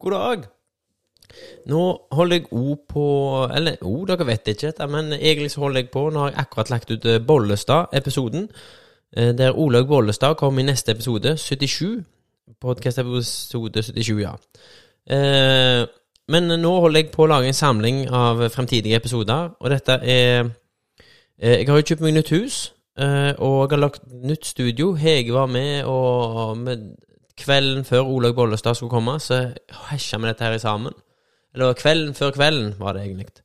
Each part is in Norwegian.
God dag. Nå holder jeg O på Eller O, dere vet ikke dette, men egentlig så holder jeg på. Nå har jeg akkurat lagt ut eh, Bollestad-episoden. eh, Der Olaug Bollestad kommer i neste episode, 77. Podcast-episode 77, ja. Eh, Men nå holder jeg på å lage en samling av fremtidige episoder, og dette er Jeg har jo kjøpt meg nytt hus, og jeg har lagt nytt studio. Hege var med, og kvelden før Olaug Bollestad skulle komme, så hesja vi dette her sammen. Eller kvelden før kvelden, var det egentlig.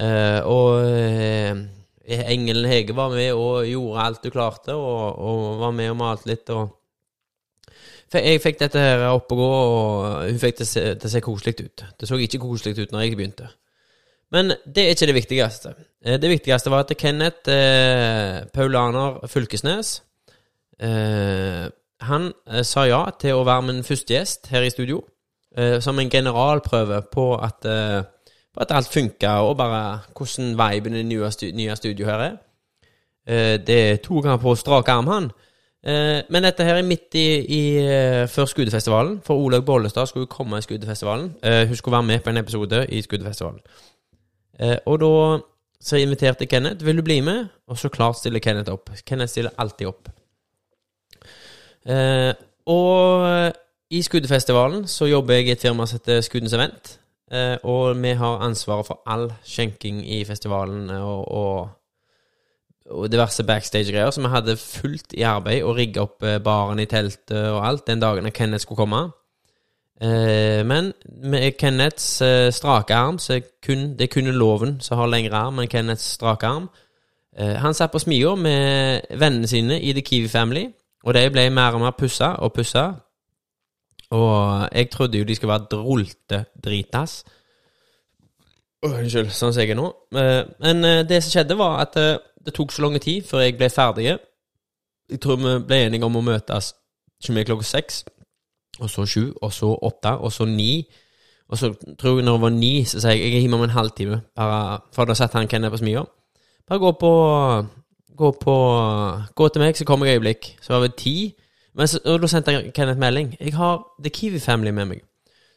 Eh, og eh, engelen Hege var med og gjorde alt du klarte, og, og var med og malte litt. og Jeg fikk dette her opp og gå, og hun fikk det se, å se koselig ut. Det så ikke koselig ut når jeg begynte. Men det er ikke det viktigste. Eh, Det viktigste var at Kenneth eh, Paulaner Fylkesnes eh, Han eh, sa ja til å være min første gjest her i studio. Eh, som en generalprøve på at, eh, på at alt funka, og bare hvordan viben i det nye, stu nye studio her er. Det tok han på strak arm, han. Men dette her er midt i, i før Skuddefestivalen, for Olaug Bollestad skulle komme i Skuddefestivalen. Hun skulle være med på en episode i Skuddefestivalen. Og da så inviterte Kenneth. Vil du bli med? Og så klart stiller Kenneth opp. Kenneth stiller alltid opp. Eh, og i Skuddefestivalen så jobber jeg i et firma som heter Skuddens Event. Eh, og vi har ansvaret for all skjenking i festivalen og, og, og diverse backstage-greier. Så vi hadde fullt i arbeid og rigga opp eh, baren i teltet og alt den dagen Kenneth skulle komme. Eh, men med Kenneths eh, strake arm, så er kun, det er kun loven som har lengre arm enn Kenneths strake arm. Eh, han satt på smia med vennene sine i The Kiwi Family, og de ble mer og mer pussa og pussa. Og jeg trodde jo de skulle være drolte dritas. Unnskyld, sånn som jeg er nå. Eh, Men eh, det som skjedde, var at eh, det tok så lang tid før jeg ble ferdig. Jeg tror vi ble enige om å møtes ikke mer klokka seks, og så sju, og så åtte, og så ni. Og så tror jeg når det var ni, så sier jeg jeg er hjemme om en halvtime, bare, for da satt han Kenneth på smia. Bare gå på Gå på Gå til meg, så kommer jeg i øyeblikk. Så var det ti. Men så, og da sendte jeg Kenneth melding. Jeg har The Kiwi Family med meg.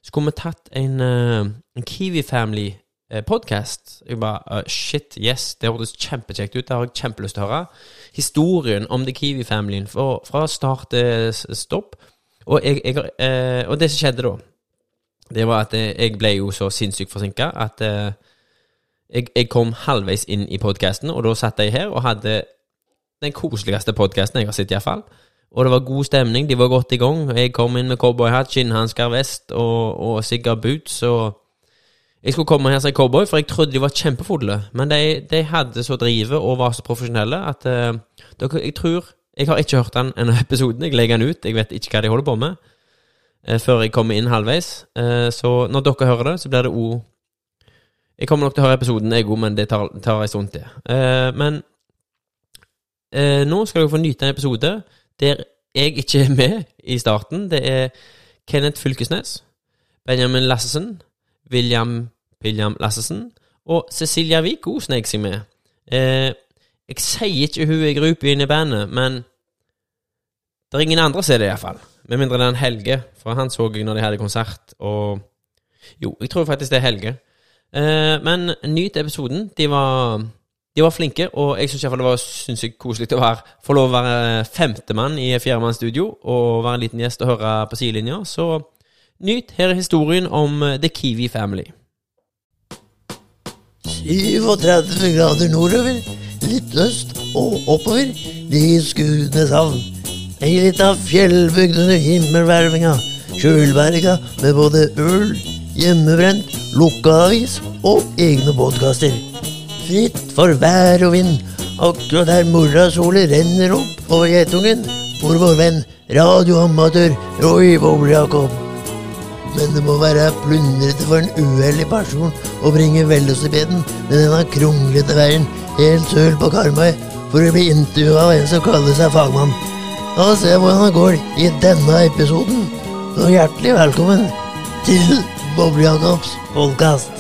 Så kunne vi tatt en, eh, en Kiwi Family-podkast. podcast. Jeg bare uh, Shit, yes, det hørtes kjempekjekt ut. Det har jeg kjempelyst til å høre. Historien om The Kiwi Family fra, start til stopp. Og, jeg, jeg, eh, og det som skjedde da, det var at eh, jeg ble jo så sinnssykt forsinka at eh, jeg, jeg kom halvveis inn i podkasten, og da satt jeg her og hadde den koseligste podkasten jeg har sett, iallfall. Og det var god stemning, de var godt i gang. Jeg kom inn med cowboyhatt, skinnhansker, vest og, og sikkert boots. Og jeg skulle komme her som cowboy, for jeg trodde de var kjempefulle. Men de, de hadde så drive og var så profesjonelle at uh, dere, jeg tror Jeg har ikke hørt den ennå, episoden. Jeg legger den ut. Jeg vet ikke hva de holder på med uh, før jeg kommer inn halvveis. Uh, så når dere hører det, så blir det O. Jeg kommer nok til å høre episoden, jeg òg, men det tar, tar en stund til. Eh, men eh, nå skal dere få nyte en episode der jeg ikke er med i starten. Det er Kenneth Fylkesnes, Benjamin Lassesen, William William Lassesen og Cecilia òg snek seg med. Eh, jeg sier ikke hun er gruppe Inn i bandet, men det er ingen andre som er det, iallfall. Med mindre det er en Helge, for han så jeg når de hadde konsert, og Jo, jeg tror faktisk det er Helge. Eh, men nyt episoden. De var, de var flinke, og jeg syns det var sinnssykt koselig å være, få lov å være femtemann i firemannsstudio og være en liten gjest og høre på sidelinja. Så nyt. Her er historien om eh, The Kiwi Family. 37 grader nordover, litt øst og oppover, ligger Skudeneshavn. Ei lita fjellbygd under himmelhvelvinga, kjølberga med både øl, hjemmebrent, lukka avis og egne podkaster. Fritt for vær og vind, akkurat der morrasolet renner opp over Geitungen, bor vår venn radioamatør Roy Boble-Jakob men det må være plundrete for en uheldig person å bringe velocipeden med denne kronglete veien helt søl på Karmøy for å bli intervjua av en som kaller seg fagmann. La oss se hvordan det går i denne episoden. Så hjertelig velkommen til Boblejakobs podkast.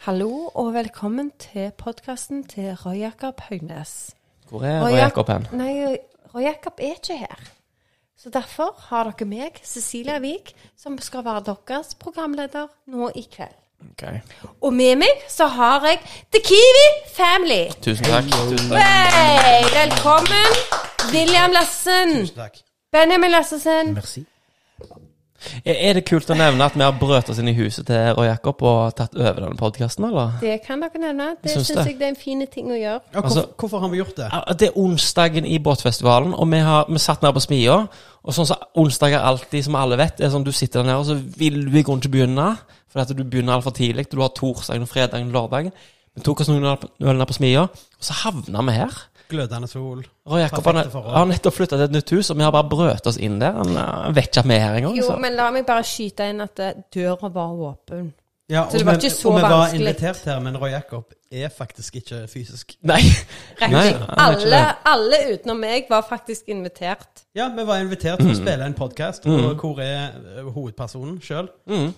Hallo og velkommen til podkasten til Roy Jakob Haugnes. Hvor er Roy Jakob hen? Nei, Roy Jakob er ikke her. Så derfor har dere meg, Cecilia Wiik, som skal være deres programleder nå i kveld. Okay. Og med meg så har jeg The Kiwi Family. Tusen takk. Tusen takk. Hey, velkommen. William Lassen. Takk. Benjamin Lassesen. Merci. Er det kult å nevne at vi har brøt oss inn i huset til Roy Jakob og tatt over denne podkasten, eller? Det kan dere nevne. Det Syns jeg det er en fin ting å gjøre. Ja, hvorfor, Altså- hvorfor har vi gjort det? Det er onsdagen i båtfestivalen, og vi, har, vi satt nede på smia. Og sånn som onsdager alltid, som alle vet, er sånn du sitter der nede, og så vil du i grunnen ikke begynne. For at du begynner altfor tidlig. Du har torsdagen, fredagen lørdagen. Vi tok oss noen øl ned på smia, og så havna vi her. Glødende sol. Roy Jakob har, har nettopp flytta til et nytt hus, og vi har bare brøt oss inn der. Han, han vet ikke at vi er her engang. Jo, så- men la meg bare skyte inn at eh, døra var åpen. Ja, Så det var ikke så og vi var vanskelig. invitert her, men Roy Jakob er faktisk ikke fysisk. Nei. Nei, alle, alle utenom meg var faktisk invitert. Ja, vi var invitert Mm. til å spille en podkast, Mm. hvor er eh, hovedpersonen sjøl? Mm.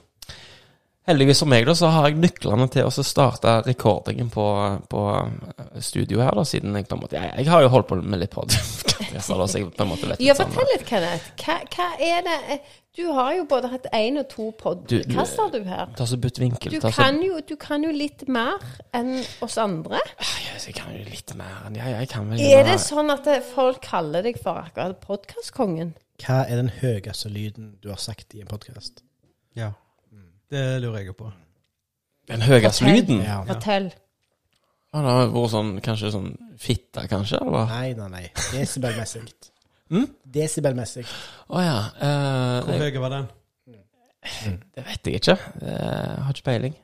Heldigvis for meg da, så har jeg nøklene til å starte rekordingen på, på eh, studio her, da, siden jeg på en måte Jeg, jeg har jo holdt på med litt podkaster, så jeg på en måte vet Ja, litt sånn fortell litt, Kenneth. Hva, hva er det eh, Du har jo både hatt én og to podkaster, du her. Ta så bytt vinkel. Du ta så, kan, jo, du kan jo litt mer enn oss andre. Jeg, jeg kan jo litt mer enn ja, jeg kan vel Er det sånn at eh, folk kaller deg for akkurat podkastkongen? Hva er den høyeste lyden du har sagt i en podkast? Ja. Det lurer jeg på. Den høyeste Fortell. lyden? Ja. Fortell. Ja, det har vært sånn, kanskje sånn fitte, kanskje? Eller? Nei, nei, nei. Desibelmessig. Mm? Desibelmessig. Å ja. Uh, Hvor høy var den? det vet jeg ikke. Jeg har ikke peiling.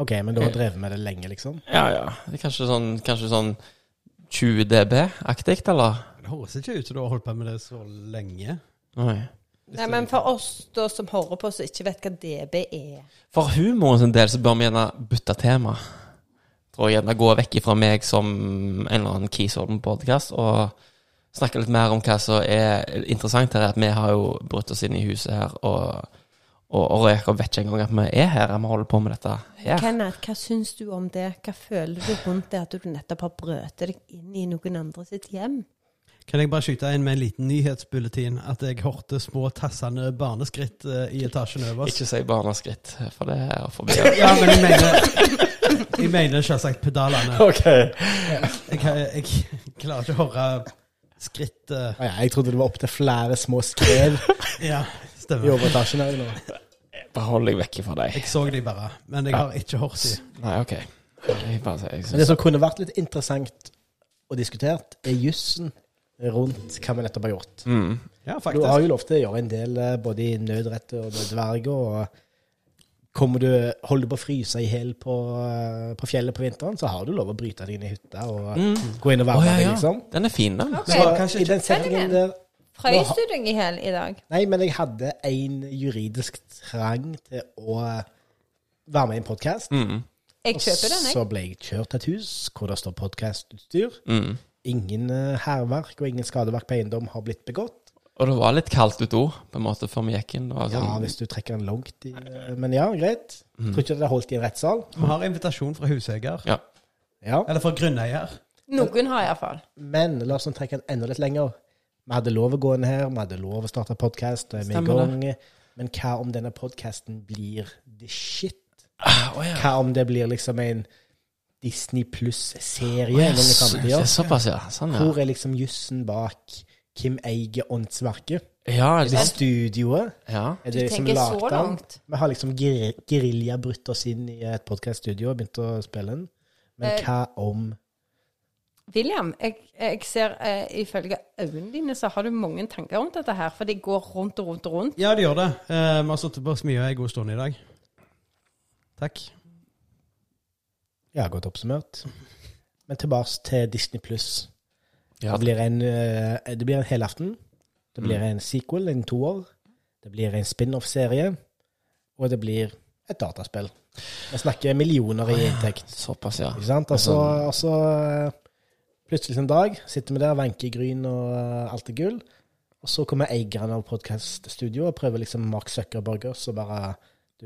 Ok, men du har drevet med det lenge, liksom? Ja ja. Det er kanskje sånn, kanskje sånn 20 dB-aktig, eller? Det høres ikke ut som du har holdt på med det så lenge. Nei. Nei, men for oss da som hører på, som ikke vet hva DB er For humoren sin del så bør vi gjerne bytte tema. Tror jeg gjerne gå vekk ifra meg som en eller annen keysolden podkast, og snakke litt mer om hva som er interessant her. At vi har jo brutt oss inn i huset her, og, og, og Jakob vet ikke engang at vi er her. Vi holder på med dette her. Kenneth, hva syns du om det? Hva føler du rundt det at du nettopp har brøtet deg inn i noen andre sitt hjem? Kan jeg bare skyte inn med en liten nyhetsbulletin at jeg hørte små tassende barneskritt eh, i etasjen øverst? Ikke si barneskritt, for det er forbi. Ja, men jeg mener Jeg mener selvsagt pedalene. ok. Jeg, jeg klarer ikke å høre skritt ah, ja, jeg trodde det var opptil flere små skrev Ja, i overetasjen her nå. Bare hold deg vekk fra deg. Jeg så de bare, men jeg har ikke hørt de. Nei, ok. Jeg bare Men det som kunne vært litt interessant og diskutert, er jussen rundt hva vi nettopp har gjort. mm. Ja, Du har jo lov til å gjøre en del eh, både i nødrette og nødverge, og kommer du, holder du på å fryse i hjel på, eh, på fjellet på vinteren, så har du lov å bryte deg inn i hytta og gå inn og være oh, ja, deg, ja. liksom. Den er fin, den. Okay. Så, I den der Frøys du deg i hjel i dag? Nei, men jeg hadde en juridisk trang til å være med i en podkast. Mm. Jeg kjøper den, jeg. Så ble jeg kjørt til et hus hvor det står podkastutstyr. Mm. Ingen eh, hærverk og ingen skadeverk på eiendom har blitt begått. Og det var litt kaldt ute òg, på en måte, før vi gikk inn. Det var Ja, sånn, hvis du trekker den langt i eh, Men ja, greit. Mm. Tror ikke det holdt i en rettssal. Vi har invitasjon fra huseier. Ja. Ja. Eller fra grunneier. Noen har iallfall. Men la oss trekke den enda litt lenger. Vi hadde lov å gå inn her, vi hadde lov å starte podkast, og er vi i gang. Men hva om denne podkasten blir the shit? Ah, oh ja. Hva om det blir liksom en Disney pluss-serie ja, så- så- Såpass, ja. Sånn, ja. Hvor er liksom jussen bak Kim eier åndsverket? Ja, Er det studioet? ja. Er Du det liksom tenker så lagt den? langt. Vi har liksom geri- gerilja brutt oss inn i et podkaststudio og begynt å spille den. Men Eh, hva om William, jeg, jeg ser eh, ifølge øynene dine så har du mange tanker rundt dette her, for de går rundt og rundt og rundt. Ja, de gjør det. Eh, Vi har sittet på smia en god stund i dag. Takk. Ja, godt oppsummert. Men tilbake til Disney pluss. ja. Det blir en, eh, det blir en helaften. Det blir Mm. en sequel, en toer. Det blir en spin-off-serie. Og det blir et dataspill. Vi snakker millioner i inntekt. Såpass, ja. Ikke sant? Altså, så og så, eh, plutselig en dag sitter vi der, vanker gryn og eh, alt er gull. Og så kommer eierne av podkaststudioet og prøver liksom Mark Zuckerbergers og bare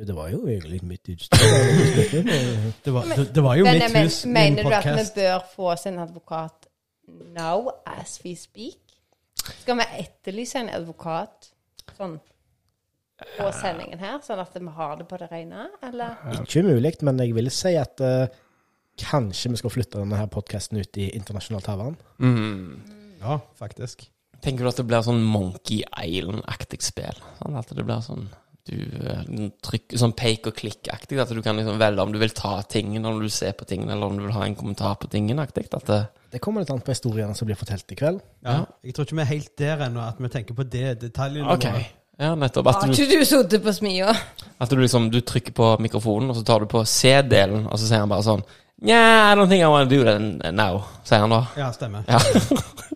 det var jo egentlig mitt utstyr. Det var, det, det var jo Men mitt men- hus, Mener du at vi bør få oss en advokat now as we speak? Skal vi etterlyse en advokat sånn på sendingen her, sånn at vi har det på det rene, eller? Ikke umulig, men jeg vil si at uh, kanskje vi skal flytte denne her podkasten ut i internasjonalt havvann. Mm. Ja, faktisk. Tenker du at det blir sånn Monkey Island-aktig spill? Sånn at det blir sånn du eh, trykker Sånn peke og klikk-aktig? At du kan liksom velge om du vil ta tingen når du ser på tingen, eller om du vil ha en kommentar på tingen-aktig? Det Det kommer litt an på historiene som blir fortalt i kveld. Ja, Jeg tror ikke vi er helt der ennå, at vi tenker på det detaljene. Okay. Ja, nettopp. At Har du, ikke du sittet på smia? at du liksom Du trykker på mikrofonen, og så tar du på C-delen, og så sier han bare sånn Yeah, I don't think I want to do that now, sier han da. Ja, stemmer. Ja.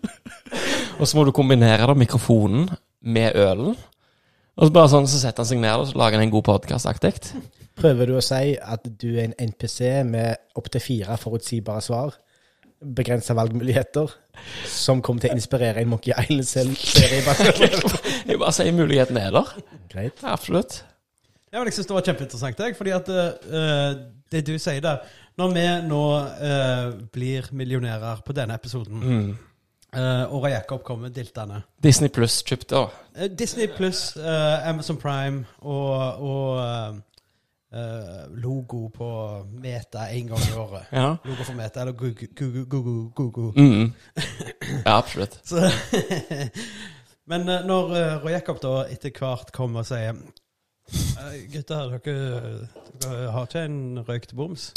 og så må du kombinere da mikrofonen med ølen. Og så bare sånn, så setter han seg ned og så lager han en god podkast-aktig. Prøver du å si at du er en NPC med opptil fire forutsigbare svar, begrensa valgmuligheter, som kommer til å inspirere en Monkey Island-serie? Jeg bare sier muligheten er der. Greit. Ja, absolutt. Ja, men jeg synes det var kjempeinteressant, jeg, fordi at uh, det du sier der Når vi nå uh, blir millionærer på denne episoden, Mm. Eh, Åra Jakob kom med diltene. Disney Pluss kjøpte òg. Uh, Disney pluss uh, Amazon Prime og, og eh, eh, logo på Meta en gang i året. Ja. Logo for Meta, eller Google. Google, Google, Google. Mm. ja, absolutt. Så, men eh, når uh, Roy Jakob da etter hvert kommer og sier «Eh, Gutter, dere, dere har ikke en røykt boms,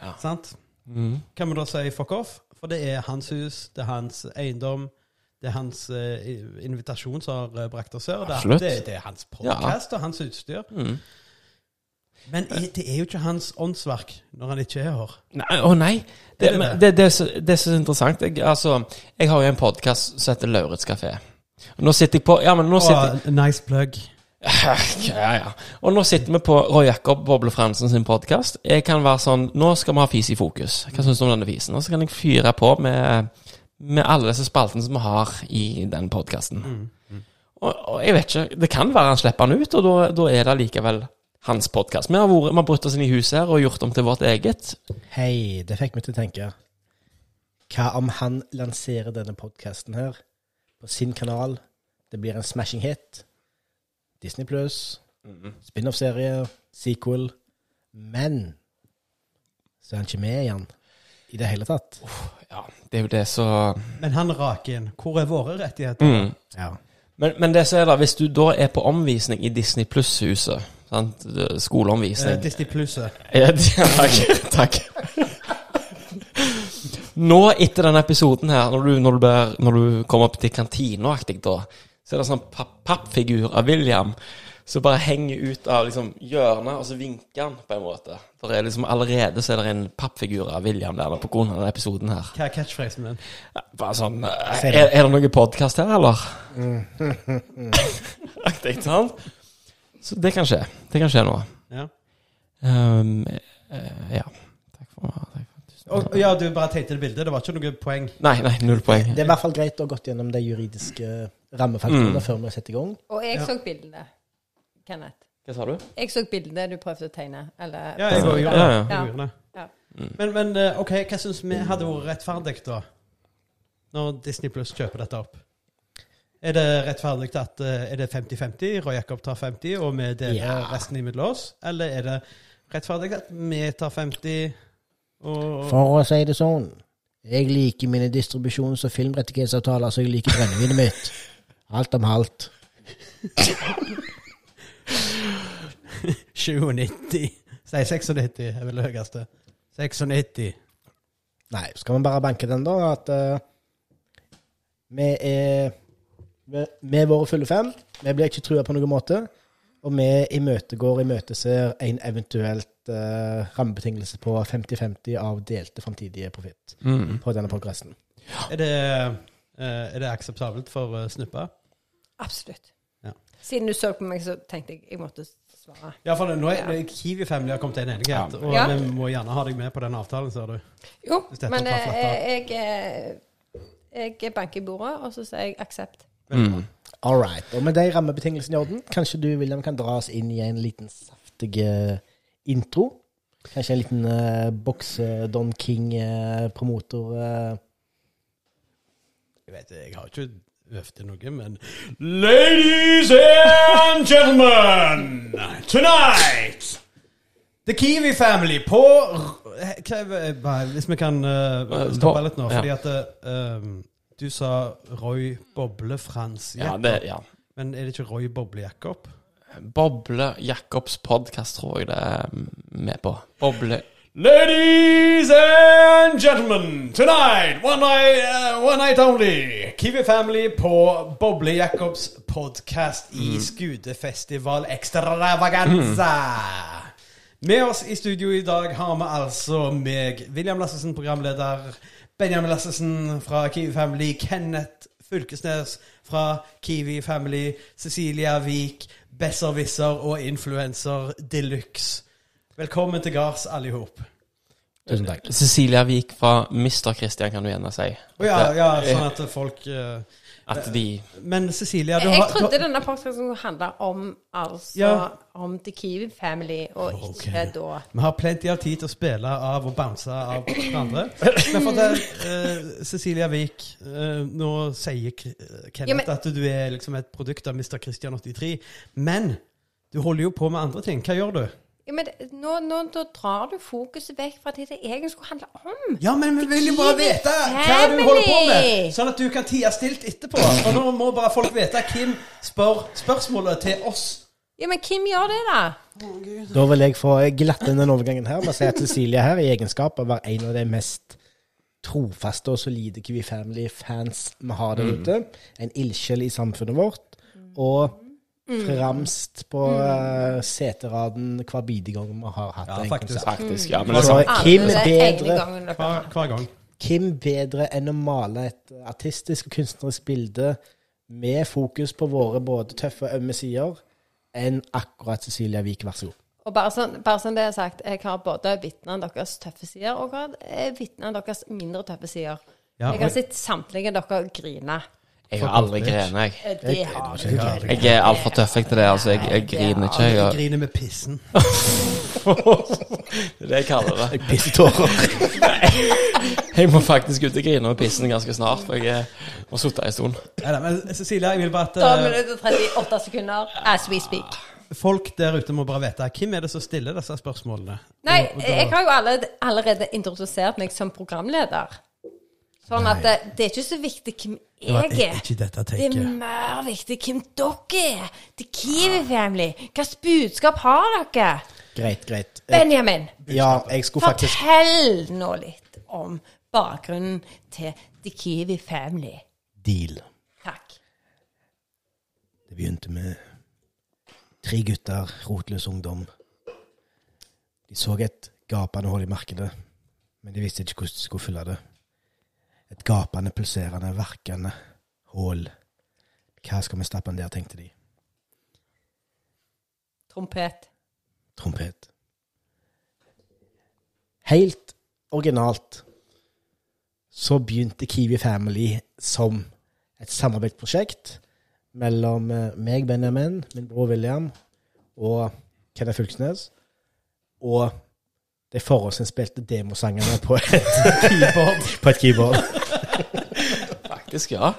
Ja. sant? Mm. Kan vi da si fuck off? For det er hans hus, det er hans eiendom. Det er hans eh, invitasjon som har eh, brakt oss her. Det, Absolutt. det, det er hans podkast og hans utstyr. Mm. Men det er jo ikke hans åndsverk når han ikke er her. Nei, å nei. Det, Er det det? det, er så, er så interessant. Jeg, altså, jeg har jo en podkast som heter Lauritz kafé. Nå sitter jeg på Ja, men nå sitter Og, nice plug. Ja, ja. Og nå sitter vi på Roy Jakob Boble Fransen sin podkast. Jeg kan være sånn Nå skal vi ha fis i fokus. Hva syns du om denne fisen? Og så kan jeg fyre på med, med alle disse spaltene som vi har i den podkasten. Og, og jeg vet ikke Det kan være han slipper den ut, og da, er det likevel hans podkast. Vi har, vi har brutt oss inn i huset her og gjort om til vårt eget. Hei, det fikk meg til å tenke. Hva om han lanserer denne podkasten her på sin kanal? Det blir en smashing hit. Disney pluss, spin-off-serie, sequel. Men så er han ikke med igjen i det hele tatt. Ja, det er jo det så Men han raker inn. Hvor er våre rettigheter? mm. Ja. Men, men det som er da, hvis du da er på omvisning i Disney Pluss-huset, sant? Eh, skoleomvisning Disney Plusset. Ja, takk. takk. Nå, etter denne episoden her, når du, når du, bør, når du kommer opp til kantina-aktig, da, så er det en sånn papp, pappfigur av William som bare henger ut av liksom, hjørnet, og så vinker han på en måte. Der er liksom, allerede så er det en pappfigur av William der på grunn av denne episoden her. Hva er catchphrasen din? Bare sånn eh, Er, er det noe podkast her, eller? Aktig, sant? Så det kan skje. Det kan skje nå. Ja. Um, uh, ja. Takk for takk for- Og, ja, du bare tenkte det bildet. Det var ikke noe poeng. Nei, nei, null poeng. Det er i hvert fall greit å ha gått gjennom de juridiske rammefaktorene Mm. før vi setter i gang. Og jeg Ja. så bildene, Kenneth. Hva sa du? Jeg så bildene du prøvde å tegne. Eller Ja, jeg gjorde Ja, det. ja. Det. Ja. Men, men eh, OK, hva syns vi hadde vært rettferdig, da? Når Disney Pluss kjøper dette opp? Er det rettferdig at eh, Er det 50-50? Roy Jakob tar 50, og vi deler Ja. resten imellom oss? Eller er det rettferdig at vi tar 50, og For å si det sånn, jeg liker mine distribusjons- og filmrettighetsavtaler så jeg liker brennevinet mitt. Alt om halvt. 97? Nei, 96 er vel det høyeste. 96. Nei, skal vi bare banke den, da? At uh, vi er vi vi er våre fulle fem. Vi blir ikke trua på noen måte. Og vi imøtegår imøteser en eventuelt uh, rammebetingelse på 50-50 av delte framtidige profitt Mm. på denne progressen. Er det, uh, er det akseptabelt for uh, Snuppa? Absolutt. Ja. Siden du så på meg, så tenkte jeg jeg måtte svare. Ja, for nå er Ja. Kiwi Family har kommet til en enighet, og Ja. vi må gjerne ha deg med på den avtalen, ser du. Jo, men eh, jeg, eh, jeg banker i bordet, og så sier jeg aksept. Mm. All right. Og med de rammebetingelsene i orden, kanskje du, William, kan dra oss inn i en liten saftig intro. Kanskje en liten uh, bokse-Don King-promotor. Uh, Jeg vet Jeg har ikke øvd til noe, men Ladies and gentlemen, tonight The Kiwi Family på hva, Hvis vi kan uh, stoppe litt nå, fordi at eh, um, du sa Roy Boble Frans Ja, Jakob. det, ja. Men er det ikke Roy Boble Jakob? Boble Jacobs podkast tror jeg det er med på. Boble Ladies and gentlemen, tonight, one night, uh, one night only. Kiwi Family på Boble Jacobs podcast i Skudefestival Extravaganza. Med oss i studio i dag har vi altså meg, William Lassesen, programleder. Benjamin Lassesen fra Kiwi Family. Kenneth Fylkesnes fra Kiwi Family. Cecilia Vik, besserwisser og influenser de luxe. Velkommen til gards, alle i hop. Tusen takk. Cecilia Vik fra Mr. Christian, kan du gjerne si. Å ja, ja, sånn at folk eh, At de Men Cecilia, du Jeg trodde denne podkasten handla om altså Ja. om The Kiwi Family, og ikke okay. da Vi har plenty av tid til å spille av og bounce av hverandre. Men fortell, uh, Cecilia Vik. uh, nå sier Kenneth Ja, men- at du er liksom et produkt av Mr. Christian 83. Men du holder jo på med andre ting. Hva gjør du? Ja, men det- nå, nå da drar du fokuset vekk fra det det egentlig skulle handle om. Ja, men vi vil jo bare vite hva du holder på med, sånn at du kan tie stilt etterpå. Og nå må bare folk vite hvem spør spørsmålet til oss. Ja, men hvem gjør det, da? Da vil jeg få glatte inn den overgangen her med å si at Cecilie her, i egenskap av å være en av de mest trofaste og solide Kiwi Family-fans vi har der ute, en ildsjel i samfunnet vårt, og fremst på eh, seteraden hver bidige gang vi har hatt Ja, en faktisk. konsert. Faktisk, ja. Men det er Så sant. Kim bedre Hver, hver gang. Bedre enn å male et artistisk og kunstnerisk bilde med fokus på våre både tøffe og ømme sider, enn akkurat Cecilia Wiik, vær så god. Og bare sånn, bare sånn det er sagt, jeg har både vitna deres tøffe sider og jeg om deres mindre tøffe sider. Ja, jeg har sett samtlige dere grine. Jeg har aldri grenet, jeg. Eh, Det har du. Jeg er altfor tøff til det. altså. Jeg, jeg griner ikke. Jeg Jeg, griner med pissen. det er det jeg kaller det. Pissetårer. Jeg må faktisk ut og grine med pissen ganske snart, for jeg eh, må sitte en stund. Neida, men Cecilia, jeg vil bare at 12 eh, minutter og 38 sekunder as we speak. folk der ute må bare vite hvem er det som stiller disse spørsmålene. Nei, Og- og da- jeg har jo allerede, allerede introdusert meg som programleder. Sånn at det, det er ikke så viktig hvem jeg er. ikke dette Det er mer viktig hvem dere er. The Kiwi Family. Hvilket budskap har dere? Greit, greit. Eh, Benjamin, Ja, jeg skulle faktisk fortell nå litt om bakgrunnen til The Kiwi Family. Deal. Takk. Det begynte med tre gutter, rotløs ungdom. De så et gapende hull i markedet, men de visste ikke hvordan de skulle fylle det. Et gapende, pulserende, verkende hull. Hva skal vi stappe inn der, tenkte de. Trompet. Trompet. Helt originalt så begynte Kiwi Family som et samarbeidsprosjekt mellom eh, meg, Benjamin, min bror William og Kenneth Fylkesnes, og de forhåndsinnspilte demosangene på et keyboard. på et keyboard. Faktisk, ja.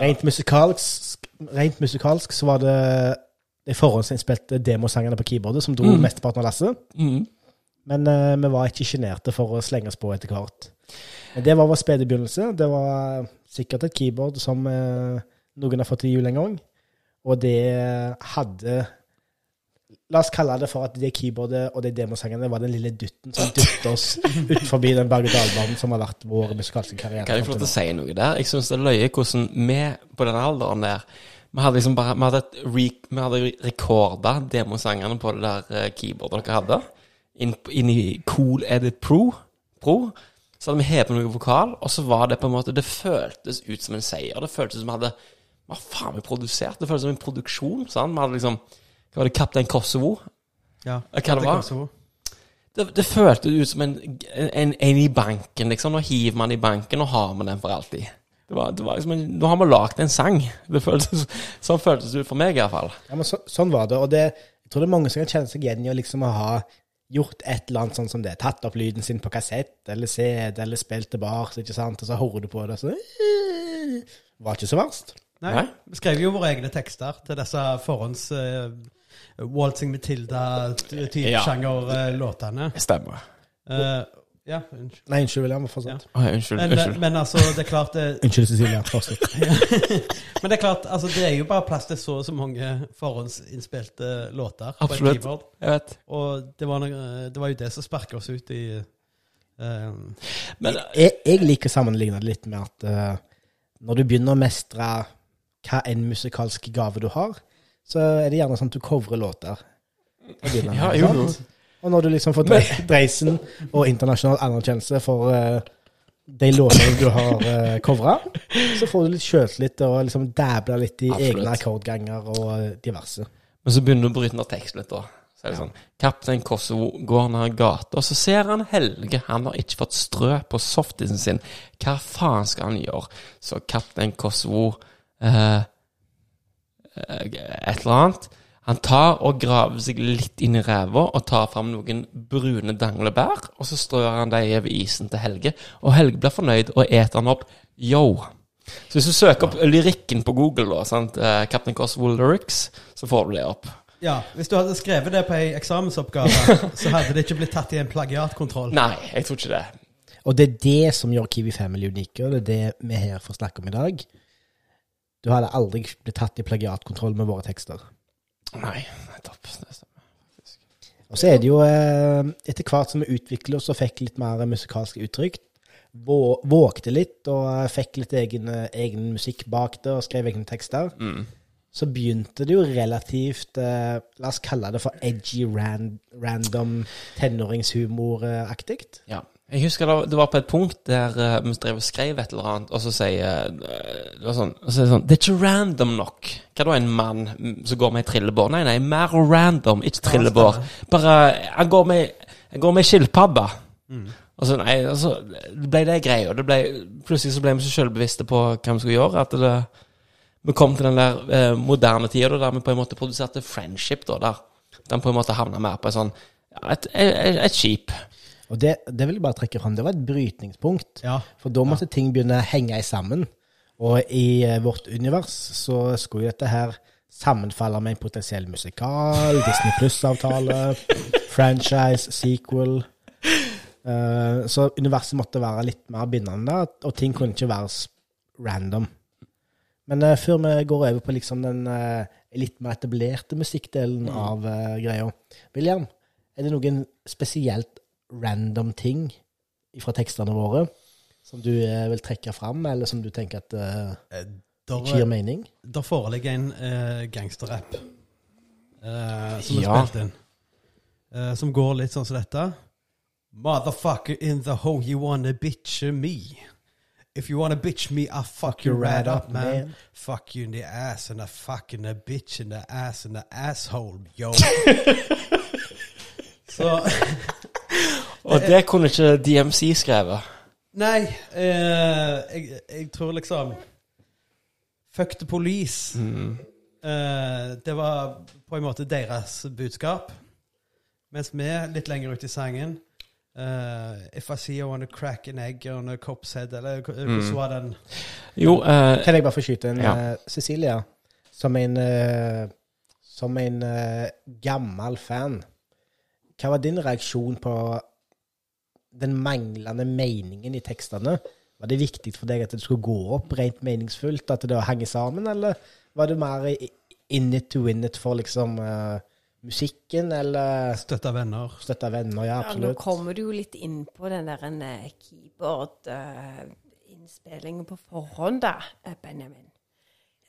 Rent musikalsk, rent musikalsk så var det de forhåndsinnspilte demosangene på keyboardet som dro Mm. mesteparten av lasset. Mm. Men uh, vi var ikke sjenerte for å slenge oss på etter hvert. Men det var vår spede begynnelse. Det var sikkert et keyboard som uh, noen har fått til jul en gang. Og det hadde La oss kalle det for at det keyboardet og de demosangene var den lille dutten som dytta oss ut forbi den berg-og-dal-banen som har vært vår musikalske karriere. Kan jeg få lov til å si noe der? Jeg syns det er løye hvordan vi på denne alderen der Vi hadde liksom bare Vi hadde, re, vi hadde rekorda demosangene på det der eh, keyboardet dere hadde. Inn, inn i Cool Edit Pro. Pro. Så hadde vi hevet noe vokal, og så var det på en måte Det føltes ut som en seier. Det føltes som vi hadde Hva faen vi produserte? Det føltes som en produksjon. Sant? Vi hadde liksom Hva var det? Kaptein Kosovo? Ja, Hva det var? Kosovo. Det, det føltes ut som en, en, en i banken, liksom. Nå hiver man i banken, og har man den for alltid. Det var, det var liksom en, Nå har vi lagd en sang. Det føltes, sånn føltes det ut for meg, iallfall. Ja, men så, sånn var det. Og det, jeg tror det er mange som kan kjenne seg igjen i å liksom ha gjort et eller annet sånn som det. Tatt opp lyden sin på kassett eller CD eller spilt tilbake, ikke sant, og så hører du på det, så eh, Var ikke så verst. Nei. Nei. Vi skrev jo våre egne tekster til disse forhånds uh, Waltzing Matilda-type Ja. sjanger-låtene. Stemmer. ja, unnskyld. Nei, unnskyld, William. Fortsett. Oi, unnskyld. Men, unnskyld. men altså, det er klart det, Unnskyld, Cecilia. Fortsett. Men det er klart, altså, det er jo bare plass til så og så mange forhåndsinnspilte låter på Absolutt. et keyboard. Jeg vet. Og det var, noe, det var jo det som sparka oss ut i eh, Men jeg, jeg liker å sammenligne det litt med at uh, når du begynner å mestre hva enn musikalsk gave du har, så er det gjerne sånn at du covrer låter. Ja, jo. Og når du liksom får Dre- Dreisen og internasjonal anerkjennelse for uh, de låtene du har uh, covra, så får du litt sjøltillit og liksom dabler litt i Absolutt. egne akkordganger og eh, diverse. Men så begynner du å bryte ned teksten litt, da. Så er det sånn Kaptein Kosovo går ned gata, og så ser han Helge. Han har ikke fått strø på softisen sin. Hva faen skal han gjøre? Så Kaptein Kosovo eh, eh, Et eller annet. Han tar og graver seg litt inn i ræva og tar fram noen brune danglebær, og så strør han dem over isen til Helge, og Helge blir fornøyd og eter han opp. Yo! Så hvis du søker opp lyrikken på Google, da, sant? eh, Captain Coswell lyrics, så får du det opp. Ja, hvis du hadde skrevet det på ei eksamensoppgave, så hadde det ikke blitt tatt i en plagiatkontroll. Nei, jeg tror ikke det. Og det er det som gjør Kiwi Family unike, og det er det vi her får snakke om i dag. Du hadde aldri blitt tatt i plagiatkontroll med våre tekster. Nei, nettopp. Det stemmer. Og så er det jo eh, etter hvert som vi utvikler oss og fikk litt mer musikalske uttrykk, vå- vågte litt og eh, fikk litt egen, eh, egen musikk bak det og skrev egne tekster, Mm. så begynte det jo relativt eh, La oss kalle det for edgy, ran, random tenåringshumoraktig. Ja. Jeg husker det, det var på et punkt der eh, vi drev og skrev et eller annet, og så sier eh, det var sånn, og så er det sånn Det er ikke random nok. Hva da, en mann mm, som går med ei trillebår? Nei, nei, mer random, ikke trillebår. Bare Han går med, han går med skilpadde. Og så, nei, altså, det ble det greia. Det ble, plutselig så ble vi så selvbevisste på hva vi skulle gjøre, at det, vi kom til den der eh, moderne tida der vi på en måte produserte friendship, da, der den på en måte havna mer på et sånn ja, et, et, et skip. Og det, det vil jeg bare trekke fram. Det var et brytningspunkt. Ja. For da måtte ting begynne å henge sammen. Og i eh, vårt univers så skulle dette her sammenfalle med en potensiell musikal, Disney Pluss-avtale, franchise, sequel. Uh, så universet måtte være litt mer bindende, og ting kunne ikke være random. Men uh, før vi går over på liksom den uh, litt mer etablerte musikkdelen av eh, greia William, er det noen spesielt random ting fra tekstene våre som du eh, vil trekke fram, eller som du tenker at eh, ikke gir mening? da foreligger en eh, gangsterrapp eh, som er Ja. spilt inn. Eh, som går litt sånn som dette. Motherfucker in the hole, you wanna bitch me. If you wanna bitch me, I fuck you right up, man. Fuck you in the ass and I fucking a bitch in the ass and the asshole, yo. Så Og det kunne ikke DMC skrevet. Nei, eh, jeg, jeg tror liksom Fuck the police. Mm. Eh, det var på en måte deres budskap. Mens vi, litt lenger ut i sangen uh, If I see you wanna crack an egg on a cop's head Eller hvordan mm. var den? Jo, uh, Kan jeg bare få skyte en Ja. uh, Cecilia, som en uh, Som en gammel fan. Hva var din reaksjon på den manglende meningen i tekstene? Var det viktig for deg at det skulle gå opp rent meningsfullt, at det henger sammen, eller var det mer in it to win it for liksom uh, musikken, eller Støtta venner. Støtta venner? Ja, absolutt. Ja, nå kommer du jo litt inn på den der eh, keyboard-innspillingen på forhånd, da, eh, Benjamin.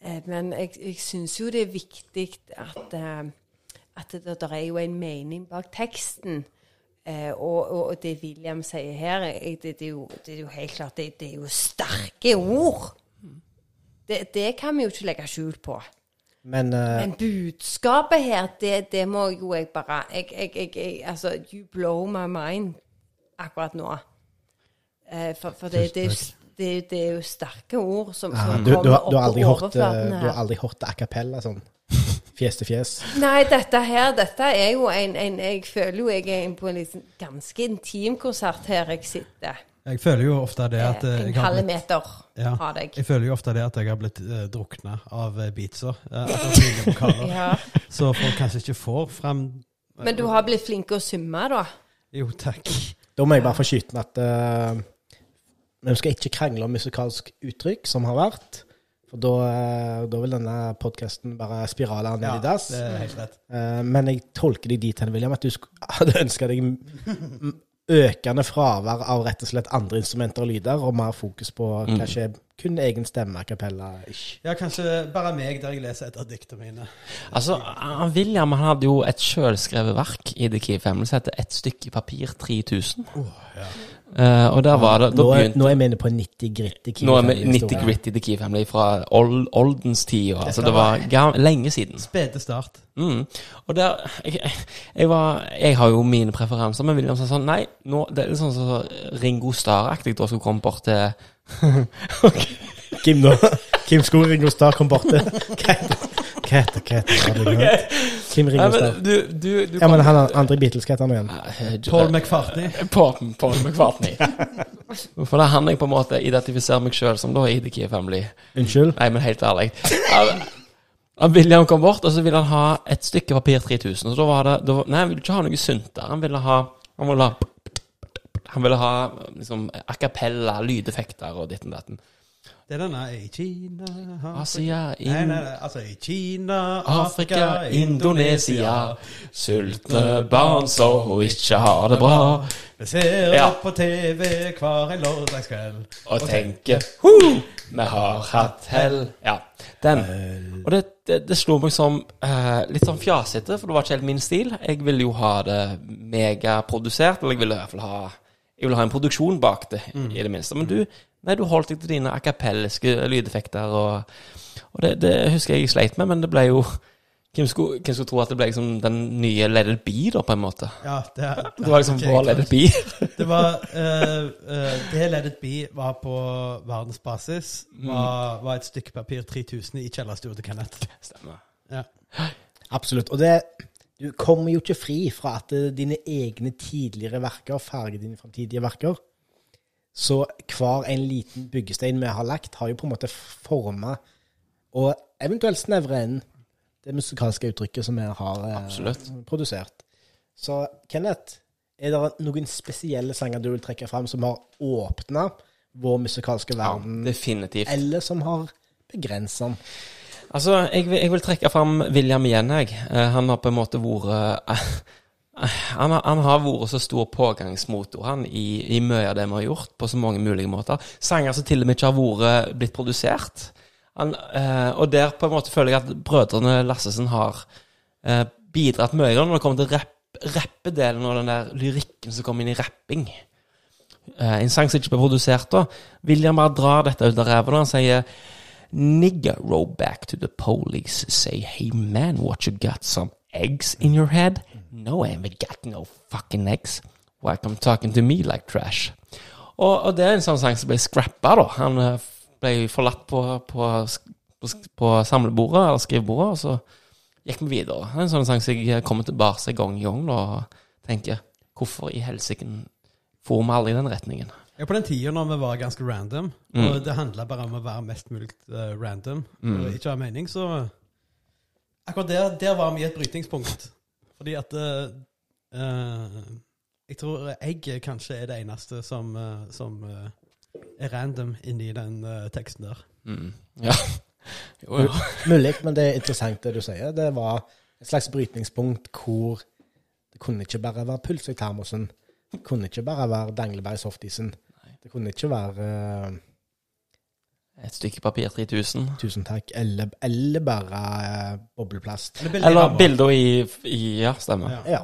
Uh, Men jeg, jeg syns jo det er viktig at, eh, at det, det er jo en mening bak teksten. Eh, og, og, det William sier her, eh, det, det, er, jo, det er jo helt klart Det, det er jo sterke ord. Det, det kan vi jo ikke legge skjul på. Men uh, Men budskapet her, det, det må jo jeg bare jeg, jeg, jeg, Altså, you blow my mind akkurat nå. Eh, for for det, det, det, det er jo sterke ord som, ja, som du, du, kommer har- du har opp på overflaten her. du har aldri hørt a cappella sånn? Fjes til fjes. Nei, dette her, dette er jo en, en Jeg føler jo jeg er på en liksom ganske intim konsert her jeg sitter. Jeg føler jo ofte det at eh, en jeg har halv meter ja, av deg. jeg føler jo ofte det at jeg har blitt uh, drukna av beatser, beatsa. Uh, akkurat. Ja. Så folk kanskje ikke får frem Men du har blitt flink å summe, da? Jo, takk. Da må jeg bare få skyte inn at eh, vi skal ikke krangle om musikalsk uttrykk, som har vært. For da, eh, da vil denne podkasten bare spirale ned Ja, i dass. det er helt rett. Eh, men jeg tolker deg dit hen, William, at du hadde ønska deg økende fravær av rett og slett andre instrumenter og lyder, og mer fokus på Mm. kanskje kun egen stemme, kapella ish. Ja, kanskje bare meg der jeg leser et av diktene mine. Altså, William han hadde jo et sjølskrevet verk i The Key Family som heter 'Et stykke papir 3000'. Eh, og der var det Da Nå er, begynte nå er vi inne på 90-gritty Nå er vi 90 gritty The Key Family fra old, oldens tid. og Altså, det var gam- lenge siden. Spede start. Mm. Og der jeg, jeg, var, jeg har jo mine preferanser, men William sa sånn Nei, nå, det er litt sånn så Ringo Starr-aktig da skulle komme bort til Kim, nå. Kim skulle Ringo Starr kom bort til Hva heter det? Kim Starr. du, du, du Ja, men han andre Beatles, hva heter han igjen? Eh, Paul McFartney. Paul, Paul McCartney. For det er han jeg på en måte identifiserer meg sjøl som da i The Key Family. Unnskyld? Nei, men helt ærlig. Han- han William kom bort, og så ville han ha et stykke papir 3000. Og da var det da, Nei, han ville ikke ha noe sunt der. Han ville ha Han ville ha Han ville ha liksom a cappella, lydeffekter og ditten datten. Det er denne i Kina Asia, Nei, nei, nei, altså i Kina, Afrika, Indonesia. Sultne barn som ikke har det bra. Vi ser Ja. opp på TV hver en lørdagskveld. og tenker «Hu, Vi har hatt hell. Ja, den. Og det, det, det slo meg som uh, litt sånn fjasete, for det var ikke helt min stil. Jeg ville jo ha det megaprodusert, eller jeg ville i hvert fall ha Jeg ville ha en produksjon bak det, i det minste. Men du, nei, du holdt deg til dine akapelliske lydeffekter, og, og det, det husker jeg jeg sleit med, men det ble jo hvem skulle, hvem skulle tro at det ble liksom den nye Let it be, da, på en måte? Ja, det, Det var liksom vår Let it be. Det var uh, uh, Det Let it be var på verdensbasis. Var, var et stykke papir 3000 i kjellerstua til Kenneth. Stemmer. Ja. Absolutt. Og det Du kommer jo ikke fri fra at dine egne tidligere verker farger dine framtidige verker. Så hver en liten byggestein vi har lagt, har jo på en måte forma og eventuelt snevra inn det musikalske uttrykket som vi har eh, Absolutt. produsert. Så Kenneth, er det noen spesielle sanger du vil trekke fram som har åpna vår musikalske verden? Ja, definitivt. eller som har begrensa den? Altså, jeg, vil- jeg vil trekke fram William igjen, jeg. Eh, Han har på en måte vært eh, han, han har vært så stor pågangsmotor han, i, i mye av det vi har gjort, på så mange mulige måter. Sanger som til og med ikke har vært blitt produsert. Han, eh, og der på en måte føler jeg at brødrene Lassesen har eh, bidratt mye når det kommer til rapp, rappedelen og den der lyrikken som kommer inn i rapping. Eh, en sang som ikke ble produsert da. William bare drar dette ut av ræva når han sier Nigger roll back to the police, say, hey man, what you got, some eggs in your head? No, I haven't got no fucking eggs. Why come talking to me like trash? Og, og det er en sånn sang som ble scrappa, da. Han eh, ble forlatt på, på, på, på samlebordet, eller skrivebordet, og så gikk vi videre. Det er en sånn sang som jeg kommer tilbake gang i gang, da, og tenker, hvorfor i helsike får vi aldri i den retningen? Ja, på den tida når vi var ganske random, Mm. og det handla bare om å være mest mulig uh, random, Mm. og ikke ha mening, så Akkurat der, der var vi i et brytningspunkt. Fordi at uh, eh, Jeg tror egg kanskje er det eneste som, eh, som er random inni den teksten der. Mm. Ja. Jo, jo. Mulig, men det er interessant det du sier. Det var et slags brytningspunkt hvor det kunne ikke bare være pølse i termosen. Det kunne ikke bare være danglebær i softisen. Det kunne ikke være eh, Et stykke papir 3000. tusen takk, eller, eller bare eh, bobleplast. Eller bilder i i, Ja, stemmer. Ja. Ja.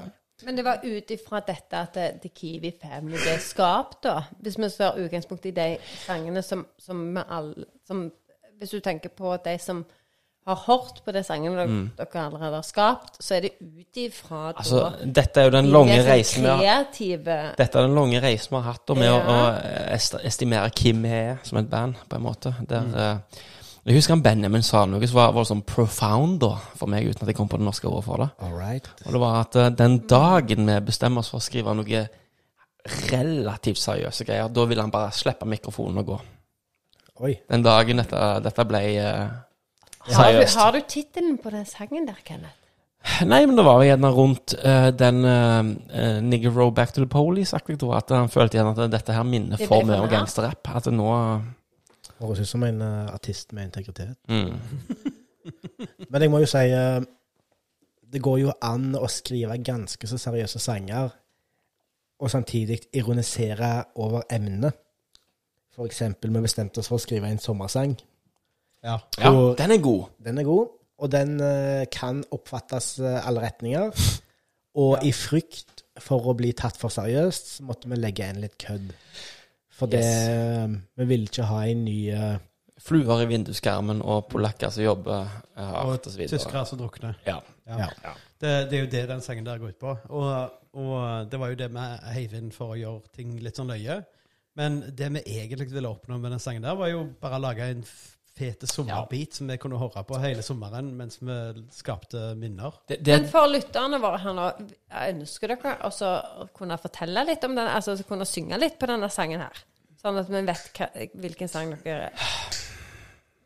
Men det var ut ifra dette at det, The Kiwi Family ble skapt, da. Hvis vi ser utgangspunkt i de sangene som, som vi alle som, Hvis du tenker på de som har hørt på de sangene dere, dere allerede har skapt, så er det ut ifra Mm. Altså, da dette er jo den de lange mer reisen vi har kreative Dette er den lange reisen vi har hatt da, med Ja. å å, estimere hvem vi er som et band, på en måte. Der, mm. Jeg husker han Benjamin sa noe som var, var sånn profound da, for meg, uten at jeg kom på det norske ordet for det. All right. Og det var at uh, den dagen vi bestemmer oss for å skrive noe relativt seriøse greier, da vil han bare slippe mikrofonen og gå. Oi. Den dagen dette, dette ble eh, Har du, har du tittelen på den sangen der, Kenneth? Nei, men det var jo gjerne rundt uh, den uh, Nigger Row Back to the Police-aktig, at han følte gjerne at dette her minner Det for mye om gangsterrapp. At det nå Høres ut som en uh, artist med integritet. mm. Men jeg må jo si uh, Det går jo an å skrive ganske så seriøse sanger, og samtidig ironisere over emnet. For eksempel, vi bestemte oss for å skrive en sommersang. Ja. Ja, Og- den er god. Den er god, og den uh, kan oppfattes uh, alle retninger. Og i frykt for å bli tatt for seriøst, så måtte vi legge inn litt kødd. For det Vi ville ikke ha en ny uh, Fluer i vinduskarmen og polakker som jobber eh, hardt og så videre. Tyskere som drukner. Ja. Ja. Det, det er jo det den sangen der går ut på. Og, og det var jo det vi heiv inn for å gjøre ting litt sånn løye. Men det vi egentlig ville oppnå med den sangen der, var jo bare å lage en fete sommerbit som vi kunne høre på hele sommeren mens vi skapte minner. Det, det, Men for lytterne våre her nå, ønsker dere også å kunne fortelle litt om den, altså kunne synge litt på denne sangen her? Sånn at vi vet hva, hvilken sang dere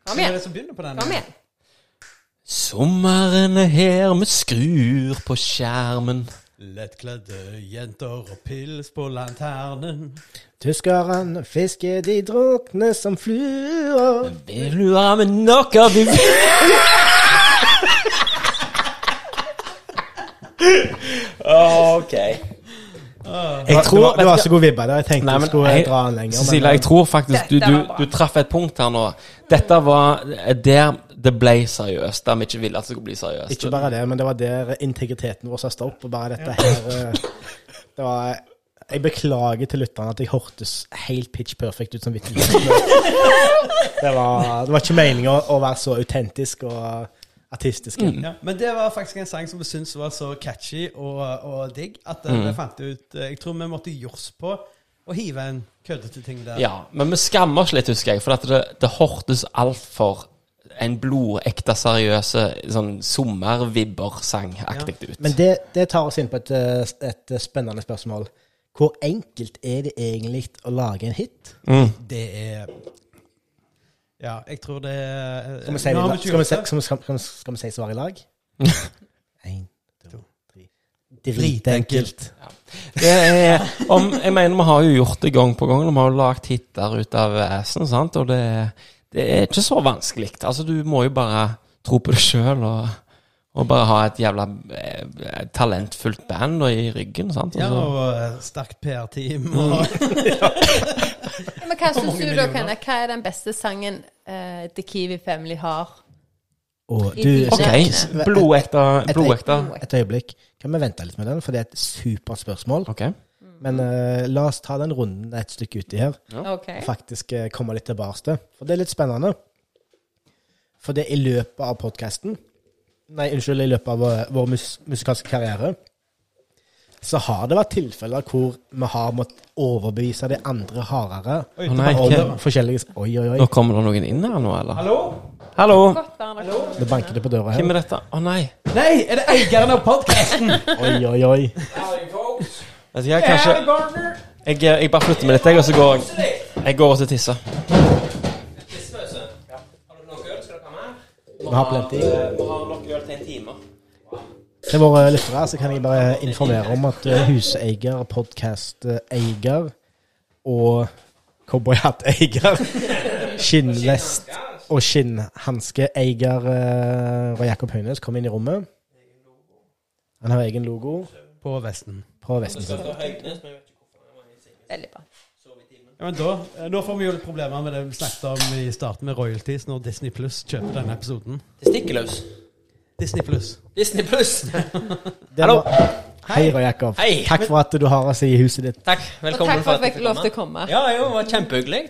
Kom igjen! Kom igjen! Sommeren er her, vi skrur på skjermen. Lettkledde jenter og pils på lanternen. Tyskerne fisker, de drukner som fluer. Vil du ha med noe vi OK. Jeg tror det var så god vibbe der. Jeg tenkte Nei, jeg du skulle jeg- dra den lenger. Cecilia, jeg tror faktisk du, du, du traff et punkt her nå. Dette var der det ble seriøst, der vi ikke ville at det skulle bli seriøst. Ikke bare det, men det var der integriteten vår sa stopp. Og bare dette her eh, Det var Jeg beklager til lytterne at jeg hørtes helt pitch perfect ut som vittig. Det var, det var ikke meninga å være så autentisk og artistisk. Ja, men det var faktisk en sang som vi syntes var så catchy og, og digg at vi fant ut eh, Jeg tror vi måtte jors på å hive en køddete ting der. Ja, men vi skammer oss litt, husker jeg, for at det, det hørtes altfor en blodekte, seriøse sånn sommervibber-sang-aktig ut. Men det, det tar oss inn på et, eh, et spennende spørsmål. Hvor enkelt er det egentlig å lage en hit? mm. Det er Ja, jeg tror det er Skal vi si, Nå har det, vi skal vi, ikke si, gjort det. skal vi, skal vi, skal vi si svar i lag? Én, to, tre. Dritenkelt. Det er, om, jeg mener, vi har jo gjort det gang på gang. Vi har jo lagd hiter ut av assen, sant? og det, det er ikke så vanskelig. Altså, du må jo bare tro på det sjøl og, og bare ha et jævla eh, talentfullt band i ryggen. sant? Ja, Altså, og eh, sterkt PR-team. Og, Men hva syns du da. Kenneth? Hva er den beste sangen eh, The Kiwi Family har? Og I du, OK, blodekte. Et- blodekte. et øyeblikk. Kan vi vente litt med den, for det er et supert spørsmål. OK. Men uh, la oss ta den runden et stykke uti her. OK. og faktisk uh, komme litt tilbake til. For det er litt spennende. For det i løpet av podkasten Nei, unnskyld, i løpet av vår, vår mus musikalske karriere så har det vært tilfeller hvor vi har måttet overbevise de andre hardere Oi, nei, om forskjellige Oi, oi, oi. Nå kommer det noen inn her nå, eller? Hallo? Hallo? Nå banker det på døra Hvem er dette? Å nei. Nei, er det eieren av podkasten? Oi, oi, oi. Vet du hva, kanskje jeg, jeg bare flytter meg litt, jeg, og så går jeg Jeg går og tisser. Vi har plenty. Vi har nok øl til en time. Til våre lyttere så kan jeg bare informere om at eh, huseier, podkast-eier og cowboyhatt-eier, skinnvest og skinnhanske-eier uh, Jakob Høines kom inn i rommet. Han har egen logo På Vesten. På vesten. Veldig bra. Ja, men da, eh, da får vi jo litt problemer med det vi snakket om i starten med royalties, når Disney Pluss kjøper denne episoden. Testikkeløs. Disney Pluss. Disney pluss. Hallo. Hei, Roy Jakob. Hei. Takk for at du har oss i huset ditt. Takk. Og takk for at jeg fikk lov til å komme. Ja, jo, det var kjempehyggelig.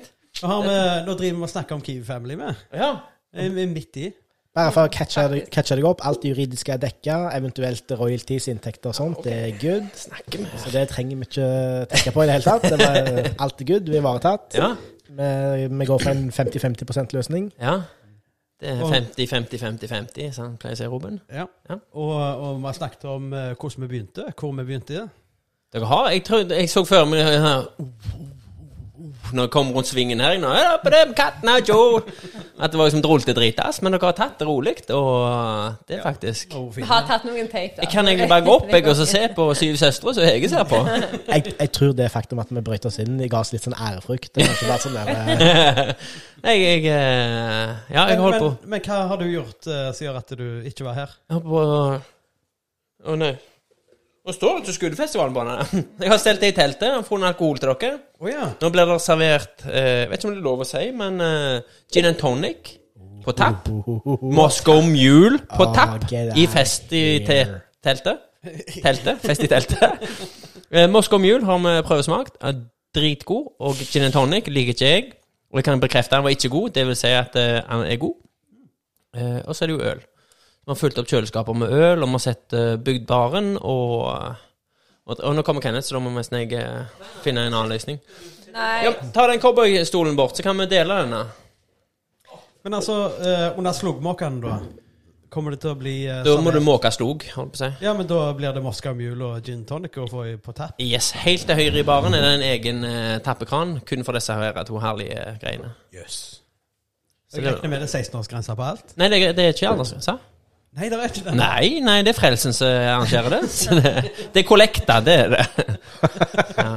Nå, nå driver vi og snakker om Kiwi Family med. Ja. Vi midt i? Bare for å catche deg, catche deg opp, alt det juridiske er dekka, eventuelt royalties, inntekter og sånt, det er good. Så det trenger vi ikke tenke på i det hele tatt. Det var, alt er good, vi er ivaretatt. Ja. Vi, vi går for en 50-50 %-løsning. ja. Det er 50-50-50-50, sånn pleier jeg å si, Robin. Ja. Ja. Og, og vi har snakket om eh, hvordan vi begynte, hvor vi begynte. Dere har Jeg, tror, jeg så før meg her Når jeg kom rundt svingen her nå, på dem kattene, Joe!» At det var liksom drolte dritass. men dere har tatt det rolig, og det er faktisk Vi har tatt noen take, da. Jeg kan egentlig bare gå opp jeg, og så se på Syv søstre, som Hege ser på. Jeg, jeg tror det faktum at vi brøt oss inn, ga oss litt sånn ærefrykt. Det har ikke vært sånn der eh, Jeg, jeg eh, Ja, jeg holdt på men, men hva har du gjort uh, som gjør at du ikke var her? Jeg holdt på Å nei. Nå står det til den. Jeg har stelt det i teltet og funnet alkohol til dere. Oh, ja. Nå blir det servert eh, Vet ikke om det er lov å si, men eh, gin and tonic på tapp. Moscow Mule på Ah, tapp i fest i te teltet. Teltet. Fest i teltet. Eh, Moscow Mule har vi prøvesmakt. Er dritgod. Og gin and tonic liker ikke jeg. Og jeg kan bekrefte han var ikke god. Det vil si at eh, han er god. Eh, og så er det jo øl. Vi har fulgt opp kjøleskapet med øl, og vi har sett eh, bygd baren, og, og Og nå kommer Kenneth, så da må nesten jeg eh, finne en annen løsning. Nei. Ja, ta den cowboystolen bort, så kan vi dele denne. Men altså, eh, under slugmåkene, da? Kommer det til å bli eh, Da må du måke slog, holdt på å si. Ja, men da blir det moska Mule og gin tonic å få på tapp? Yes, Helt til høyre i baren er det en egen eh, tappekran, kun for disse her to herlige greiene. Jøss. Så Jeg det- regner med det er 16-årsgrense på alt? Nei, det, det er ikke aldersgrense. Nei, det er ikke det. Nei, nei, det er Frelsen som arrangerer det. Så det, det er kollekta, det er det. Ja.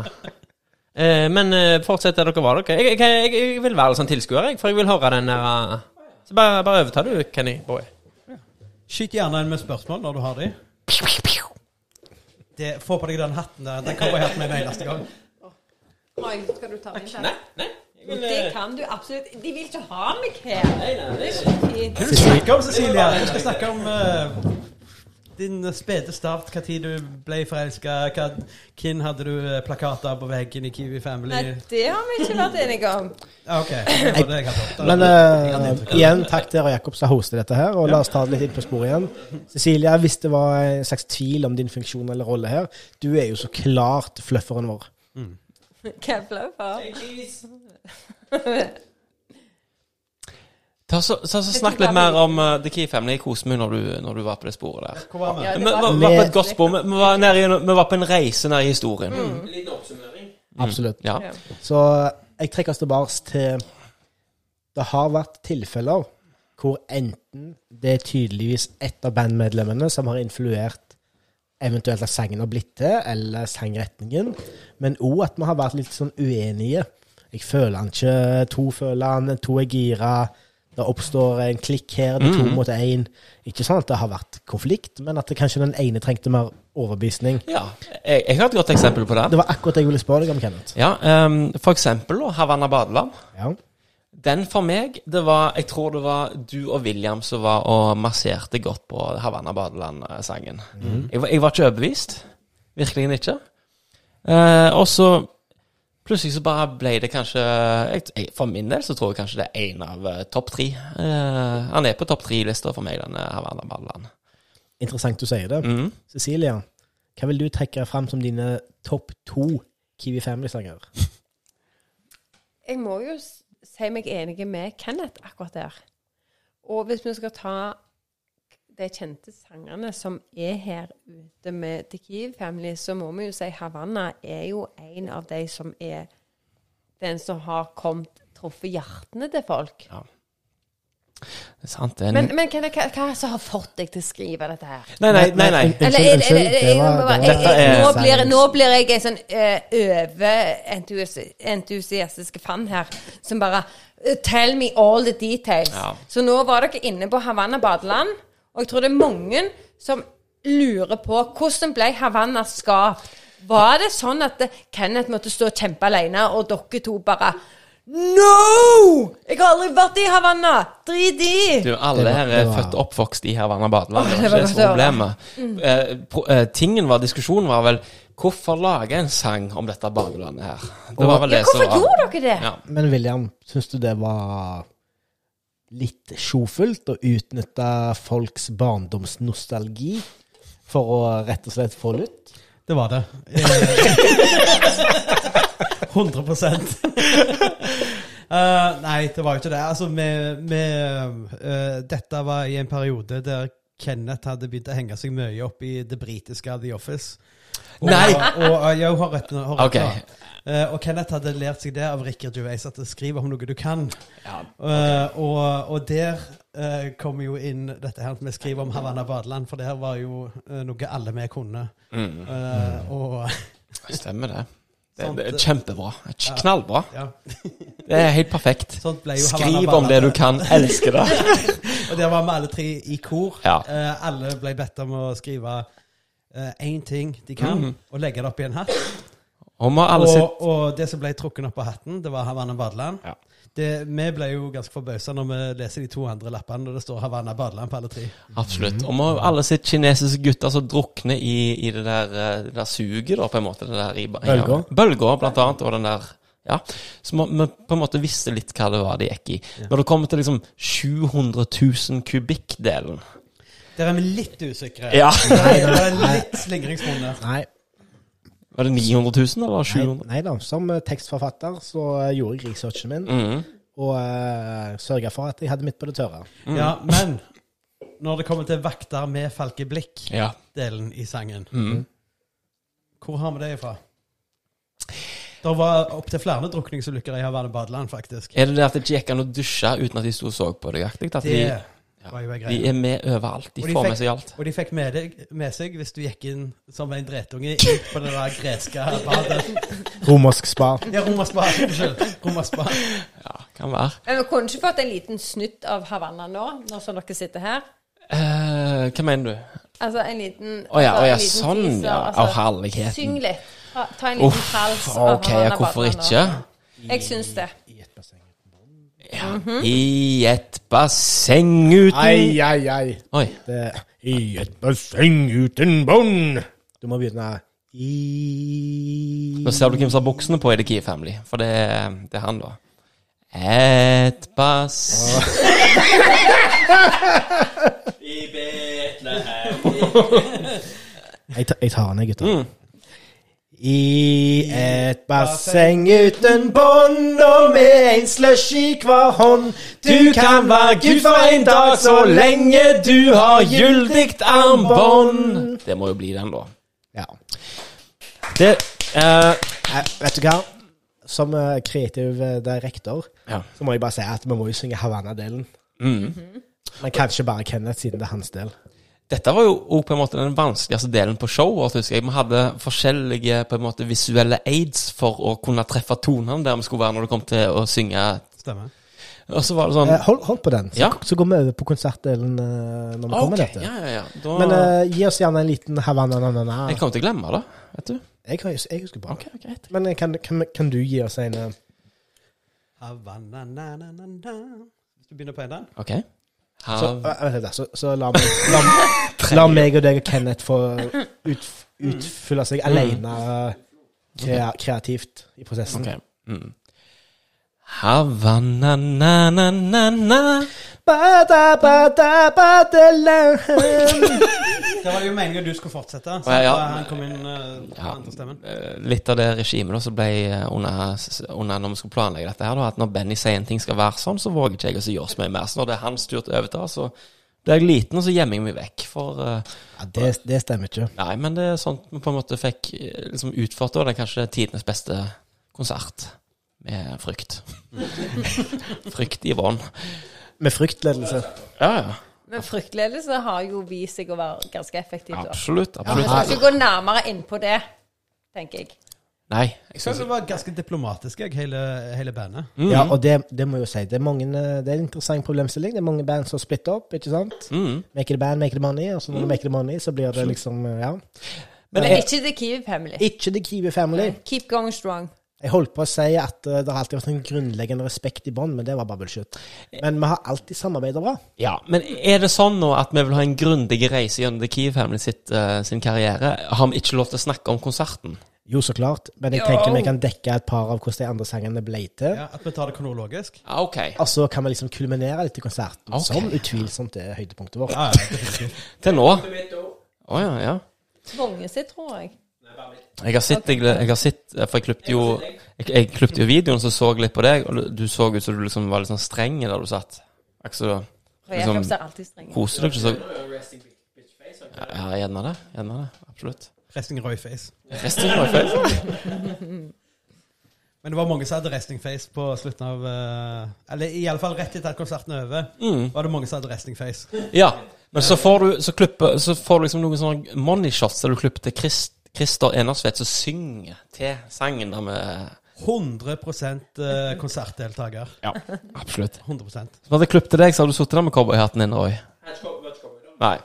Eh, men fortsetter fortsett der dere var, dere. Jeg, jeg, jeg, vil være sånn tilskuer, jeg, for jeg vil høre den der eh, Så bare, bare overta du, Kenny Boy. Skyt gjerne inn med spørsmål når du har de. Det, få på deg den hatten der. Den kommer jeg hatt med en eneste gang. Oi, skal du ta den? Nei, nei. Vil, Det eh, kan du absolutt. De vil ikke ha meg her. nei, nei, det er Fint. Du snakke om, Cecilia? Du skal snakke om uh, din spede start, hva tid du ble forelska, hvem hadde du eh, plakater på veggen i Kiwi Family? Nei, det har vi ikke vært enige om. Ah, ok, det. Men av. igjen, takk til Roy Jakob som hoster dette her. Og la oss ta det litt inn på sporet igjen. Cecilia, hvis det var en slags tvil om din funksjon eller rolle her, du er jo så klart flufferen vår. Hva er fluffer? Ta så, så, så Snakk litt mer om uh, The Key Family. Jeg koste meg når du, når du var på det sporet der. Hvor var vi? Ja, Vi var, på et godt spor. Vi, var nede vi var på en reise nær i historien. Liten oppsummering. Absolutt. Ja. Så jeg trekker oss tilbake til Det har vært tilfeller hvor enten det er tydeligvis et av bandmedlemmene som har influert eventuelt at sangen har blitt til, eller sangretningen, men òg at vi har vært litt sånn uenige. Jeg føler han ikke, to føler han, to er gira. Det oppstår en klikk her, det er to Mm. mot én. Ikke sånn at det har vært konflikt, men at det kanskje den ene trengte mer overbevisning. ja. Jeg, jeg har et godt eksempel på det. Det var akkurat det jeg ville spørre deg om, Kenneth. Ja, um, For eksempel Havanna badeland. Ja. Den for meg, det var Jeg tror det var du og William som var og masserte godt på Havanna badeland-sangen. Jeg, var- jeg var ikke overbevist. Virkelig ikke. Uh, og så plutselig så bare ble det kanskje For min del så tror jeg kanskje det er en av eh, topp tre. Eh, han er på topp tre-lista for meg, denne Havanna-ballen. Interessant du sier det. Mm. Cecilia, hva vil du trekke fram som dine topp to Kiwi Family-sanger? Jeg må jo si meg enig med Kenneth akkurat der. Og hvis vi skal ta de kjente sangerne som er her ute med The Kiev Family, så må vi jo si Havanna er jo en av de som er den som har kommet truffet hjertene til folk. Det er sant. Det er en, Men, men hva, hva er det som har fått deg til å skrive dette her? nei, nei, nei. nei. Eller er unnskyld. er det- Det var- jeg må bare- det var- jeg- jeg- Nå blir nå blir jeg en sånn uh, overentusiastisk fan her, som bare eh, Tell me all the details. Ja. Så nå var dere inne på Havanna badeland, og jeg tror det er mange som lurer på hvordan ble Havanna skapt? Var det sånn at Kenneth måtte stå og kjempe alene, og dere to bare No! Jeg har aldri vært i Havanna! Drit i! Du, alle her er født og oppvokst i Havanna badeland. Det var ikke det som høre. problemet. Eh, eh, tingen var, Diskusjonen var vel hvorfor lage en sang om dette badelandet her? Det var vel det som hvorfor gjorde dere det? ja. Men William, syns du det var litt sjofullt og utnytte folks barndomsnostalgi for å rett og slett få lutt? Det var det. 100 Uh, nei, det var jo ikke det. Altså, med, med, uh, dette var i en periode der Kenneth hadde begynt å henge seg mye opp i det britiske The Office. Og, Nei! Og, og, jo, har rett, har rett okay. uh, og Kenneth hadde lært seg det av Rikard Juveis, at skriv om noe du kan. Ja. Eh, og, og der uh, kom jo inn dette her med skriv om Havanna badeland, for det her var jo eh, noe alle vi kunne. Mm. Eh, og Stemmer det. Det, Sånt, det er eh, kjempebra. Knallbra. ja, Det er helt perfekt. Skriv om det du kan. Elsker det. Og der var vi alle tre i kor. Ja. Eh, alle ble bedt om å skrive én ting de kan, Mhm. og legge det opp i en hatt. Og Og, og det som ble trukket opp på hatten, det var Havanna badeland. Ja. Det, vi ble jo ganske forbausa når vi leser de to andre lappene når det står Havanna badeland på alle tre. Absolutt. Og vi har alle sett kinesiske gutter som drukner i, i det der, eh, det der suget, da, på en måte. Det der i, Bølger. Ja, bølger, blant annet. Og den der Ja. Så vi, vi på en måte visste litt hva det var de gikk i. Når det kommer til liksom 700 000 kubikk-delen Der er vi litt usikre. Ja. Nei, det er litt slingringsmonn der. Nei, Var det 900 000, eller nei, 700 nei da. Som eh, tekstforfatter så eh, gjorde jeg researchen min, Mhm. og uh, sørga for at jeg hadde midt på det tørre. Ja, men når det kommer til 'Vakter med falkeblikk'-delen Ja. i sangen, Mhm. hvor har vi det ifra? Det var opptil flere drukningsulykker i Havanna badeland, faktisk. Er det det at det ikke gikk an å dusje uten at de sto og så på deg? aktig? At Det de, var jo en de er med overalt. De de får fikk- med seg alt. Og de fikk med, deg, med seg hvis du gikk inn som en dretunge ut på det der greske badet. Romersk spa. Ja, romersk spa. Unnskyld. Romersk spa. Ja, kan være. Men vi kunne ikke fått en liten snutt av Havanna nå, når som dere sitter her. Eh, hva mener du? Altså en liten Å ja, altså, å ja, liten sånn, teaser, ja. altså, Å, herligheten. Syng litt. Ta, ta en liten Uff, hals ok, ja, hvorfor ikke? Jeg syns det. I et basseng. I et basseng uten Ai, ai, ai. Oi. Det, I et basseng uten bånd. Du må begynne i Nå ser du hvem som har buksene på i The Key Family, for det, det er han, da. Et bass I Betlehem jeg tar den, jeg, gutter. Mm. I et basseng uten bånd og med en slush i hver hånd. Du kan være Gud for en dag så lenge du har gyldig armbånd. Det må jo bli den, da. Ja. Det eh, Eh, vet du hva? Som eh, kreativ eh, direktor Ja. så må jeg bare si at vi må jo synge Havanna-delen. Mm. Men kanskje bare Kenneth, siden det er hans del. Dette var jo òg på en måte den vanskeligste delen på showet. husker jeg. Vi hadde forskjellige på en måte visuelle aids for å kunne treffe tonene der vi skulle være når det kom til å synge. Stemmer. Og så var det sånn Eh, hold, hold på den, så, Ja. så går vi over på konsertdelen eh, når vi kommer Ok, dit. ja, ja, ja. Da, Men uh, gi oss gjerne en liten Havanna-na-na-na. jeg kommer til å glemme det, vet du. Jeg, jeg, jeg husker bare Ok, okay, Men eh, kan, kan, kan du gi oss en uh... Havanna, na, na, na, na. Hvis du begynner på en den. Ok. Så, litt, så, så la, meg, la, la meg og deg og Kenneth få ut, utfylle seg alene eh, krea, kreativt i prosessen. Okay. Mm. Havana na, na, na, na. Bada, bada, badeland. Det var jo meningen du skulle fortsette. Så ja, ja. Han kom inn uh, Ja. Eh, Litt av det regimet som ble eh, under, under når vi skulle planlegge dette her, da, at når Benny sier en ting skal være sånn, så våger ikke jeg å gjøre så mye mer. Så når det er hans tur til å overta, så blir jeg liten, og så gjemmer jeg meg vekk. For eh, Ja, det, det stemmer ikke. Nei, men det er sånt vi på en måte fikk eh, liksom utført, og det er kanskje tidenes beste konsert. Med frykt. frykt i vann. Med fryktledelse. Ja, ja. Men fryktledelse har jo vist seg å være ganske effektivt. da. Absolutt. Vi absolutt. skal ikke gå nærmere inn på det, tenker jeg. Nei. Jeg synes, det var ganske diplomatisk, jeg, hele, hele bandet. mm, Ja, og det, det må jeg jo si. Det er, mange, eh, det er en interessant problemstilling. Det er mange band som splitter opp, ikke sant? mm. Make it a band, make it money. Og så når du make it money, så blir det liksom eh, Ja. Men Men ikke The Kiwi Family. Ikke The Kiwi Family. Keep going strong. Jeg holdt på å si at eh, det har alltid vært en grunnleggende respekt i bånd, men det var bare bullshit. Men vi har alltid samarbeidet bra. ja, men er det sånn nå at vi vil ha en grundig reise gjennom The Key Family sitt, uh, sin karriere? Har vi ikke lov til å snakke om konserten? Jo, så klart. Men jeg tenker vi kan dekke et par av hvordan de andre sangene ble til. Ja, At vi tar det kronologisk. Ja, ok. Og så kan vi liksom kulminere litt i konserten, okay. som utvilsomt er høydepunktet vårt. Ja, ja. Til nå? Å ja, ja. Vonge sitt, tror jeg. Jeg har sett, jeg, jeg har sett For jeg klippet jo Jeg, jeg klippet jo videoen, så så jeg litt på deg, og du- så ut som du liksom var litt sånn streng der du satt. Altså, Liksom, er koser du ikke så Ja, gjerne det. Gjerne det. Absolutt. Resting Roy-face. Resting Roy Face? Men det var mange som hadde resting face på slutten av eh, Eller i alle fall rett etter at konserten er over, Mm. var det mange som hadde resting face. Ja. Men så får du så klipper, så får du liksom noen sånne money shots der du klipper til Christ, Christer Enersvedt som synger til sangen der med 100 eh, konsertdeltaker. Ja, absolutt. 100 Så hadde jeg klippet til deg, så hadde du sittet der med cowboyhatten din, Roy. Nei.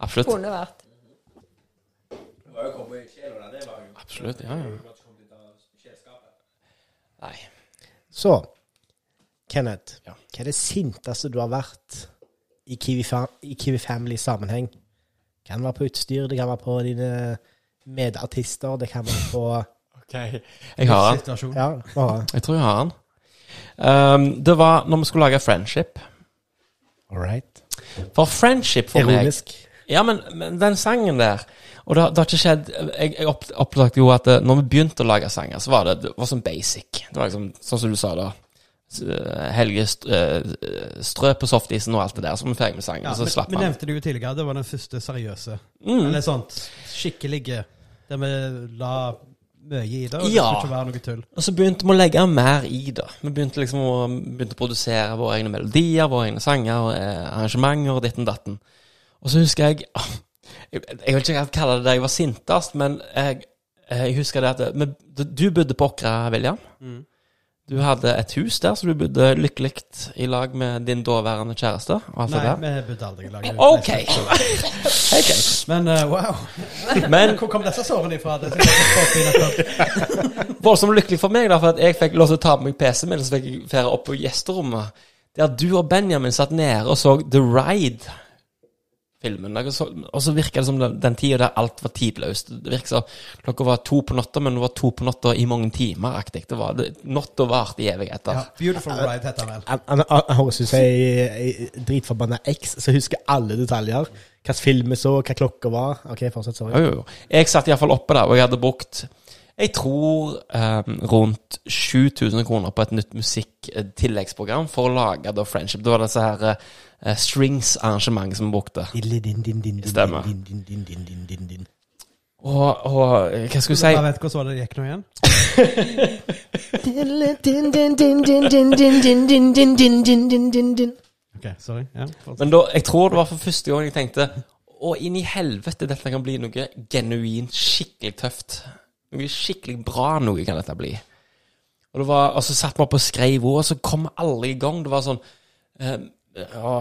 Absolutt. Kunne vært. Absolutt, ja, ja. Nei. Så, Kenneth, Ja. hva er det sinteste du har vært i Kiwi, i Kiwi Family-sammenheng? Kan være på utstyr, det kan være på dine medartister, det kan være på Jeg har den. Ja, bare Jeg tror jeg har den. Um, det var når vi skulle lage Friendship. All right. For Friendship for meg Ironisk. Ja, men, men den sangen der Og det, det har ikke skjedd Jeg, jeg oppdaget jo at eh, når vi begynte å lage sanger, så var det, det var sånn basic. Det var liksom sånn som du sa da. Eh, Helge st eh, strø på softisen og alt det der, så var vi ferdig med sangen. Ja, så men, slapp vi man. nevnte det jo tidligere. Det var den første seriøse. Mm. Eller sånt skikkelige. Der vi la mye i det, og det Ja. skulle ikke være noe tull. Og så begynte vi å legge mer i det. Vi begynte liksom å, begynte å produsere våre egne melodier, våre egne sanger, eh, arrangementer og ditten datten. Og så husker jeg Jeg, jeg vil ikke kalle det det jeg var sintest, men jeg, jeg husker det at vi, Du bodde på Åkra, William. Mm. Du hadde et hus der, så du bodde lykkelig i lag med din daværende kjæreste. Nei, vi bodde aldri i lag. OK! okay. Men uh, wow. Men Hvor kom disse sårene ifra? Voldsomt lykkelig for meg, da, for at jeg fikk lov til å ta på meg PC-en min, så fikk jeg ferie opp på gjesterommet. Der du og Benjamin satt nede og så The Ride. Filmen. Og så, virker det som den, den tida der alt var tidløst. Det virker som klokka var to på natta, men det var to på natta i mange timer. aktig. Det var Natta varte i evigheter. Ja, Beautiful Ride heter den vel. Høres ut som ei dritforbanna X som husker alle detaljer. Hvilken film vi så, hva klokka var. OK, fortsett. Sorry. Jo, jo. Jeg satt iallfall oppe der, og jeg hadde brukt jeg tror um, rundt 7000 kroner på et nytt musikktilleggsprogram for å lage da Friendship. Det var disse her uh, strings-arrangementet som vi brukte. Stemmer. Og, og eh, hva skal du si? Jeg vet ikke hvordan det gikk nå igjen. ok, sorry. Ja, Men da, jeg tror det var for første gang jeg tenkte Å, inn i helvete, dette kan bli noe genuint skikkelig tøft. Noe skikkelig bra noe kan dette bli. Og, det var, og så satt vi opp og skrev ord, og så kom alle i gang. Det var sånn eh, ja,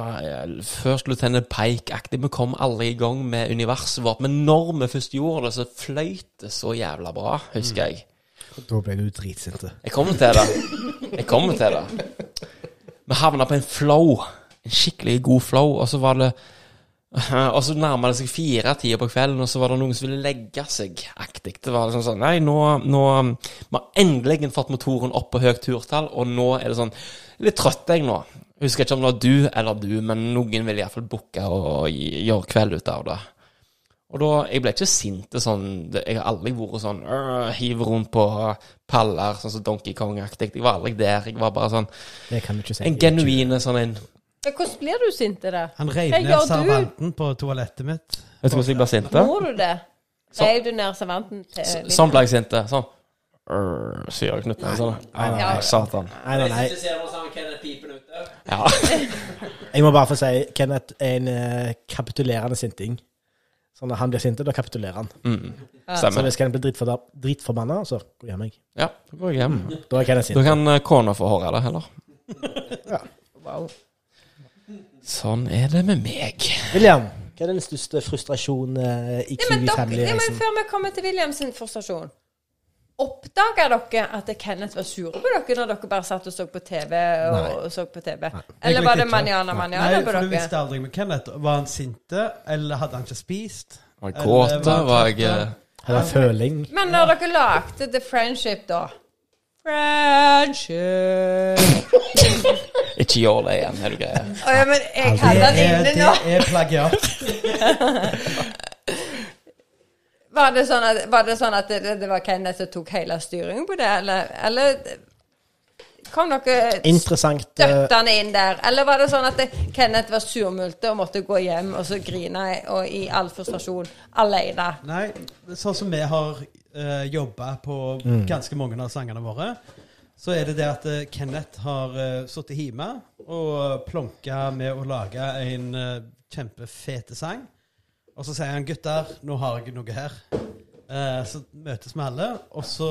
First Lieutenant Pike-aktig. Vi kom alle i gang med universet vårt. Men når vi først gjorde det, så fløyt det så jævla bra, husker jeg. Da ble du dritsint. Jeg kommer til det. Jeg kommer til det. Vi havna på en flow. En skikkelig god flow. Og så var det Og så nærma det seg fire-tida på kvelden, og så var det noen som ville legge seg aktig. Det var liksom sånn Nei, nå, nå Vi har endelig fått motoren opp på høyt turtall, og nå er det sånn Litt trøtt jeg nå. Husker ikke om det var du eller du, men noen ville iallfall booke og, og gjøre kveld ut av det. Og da, Jeg ble ikke sint. Sånn, jeg har aldri vært sånn øh, Hiv rundt på paller, sånn som Donkey Kong-aktig. Jeg var aldri der. Jeg var bare sånn si. En genuine sånn en Hvordan blir du sint av det? Han reiv ned servanten på toalettet mitt. Vet du hvordan jeg blir sint? da? Må du det? Så- Reiv du ned servanten til Så- Sånn ble jeg sint. Sånn. Urr, Sier jeg knuten. Sånn. Nei, nei, nei, satan. Nei, nei, nei. Ja. Jeg må bare få si Kenneth er en uh, kapitulerende sinting. Så når han blir sint, da kapitulerer han. Mm. Så hvis Kenneth blir dritforbanna, så går jeg hjem. jeg. Ja, da går jeg hjem. Da er Kenneth Da sint. kan eh, kona få høre det, heller. Wow. Sånn er det med meg. William, hva er den største frustrasjon eh, i Ja, men, Kiwi dere, ja, men før vi kommer til Williams frustrasjon Oppdaga dere at Kenneth var sur på dere når dere bare satt og så på TV? og, og så på TV? Eller var det ikke. manjana på dere? Nei, for du visste aldri med Kenneth. Var han sinte, eller hadde han ikke spist? Var han kåt, da? var jeg eh, Har føling? Men når dere lagde The Friendship, da Friendship Ikke gjør det igjen, er du greia. Å ja, men jeg hadde den inne inne det nå. er plagiat. Var det sånn at, var det, sånn at det, det var Kenneth som tok hele styringen på det, eller, eller kom dere Interessant. eh, støttende inn der? Eller var det sånn at det, Kenneth var surmulte og måtte gå hjem og så grine og i all frustrasjon alene? Nei, sånn som vi har uh, jobba på ganske mange av sangene våre, så er det det at uh, Kenneth har uh, sittet hjemme og plonka med å lage en uh, kjempefete sang. Og så sier han 'gutter, nå har jeg noe her'. Uh, så møtes vi alle, og så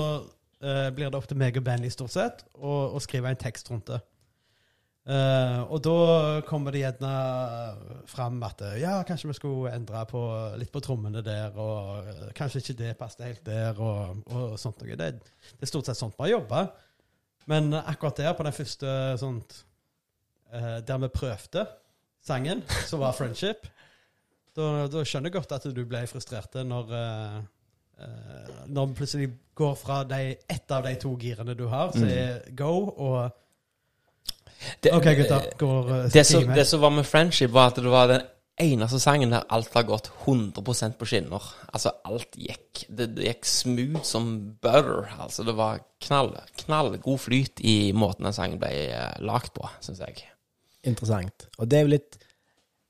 blir det opp til meg og Benny stort sett å skrive en tekst rundt det. Eh, og da kommer det gjerne fram at eh, ja, kanskje vi skulle endre på, litt på trommene der, og eh, kanskje ikke det passet helt der, og, og sånt noe. Det, det er stort sett sånt vi har jobba. Men akkurat der, på den første sånt uh, Der vi prøvde sangen, som var 'Friendship', da, da skjønner jeg godt at du ble frustrert når Når vi plutselig går fra de, ett av de to girene du har, som er go, og Det, OK, gutta. går uh, det, som, det som var med Friendship, var at det var den eneste sangen der alt har gått 100 på skinner. Altså, alt gikk. Det, det gikk smooth som butter. Altså, det var knall, knallgod flyt i måten den sangen ble uh, lagt på, syns jeg. Interessant. Og det er jo litt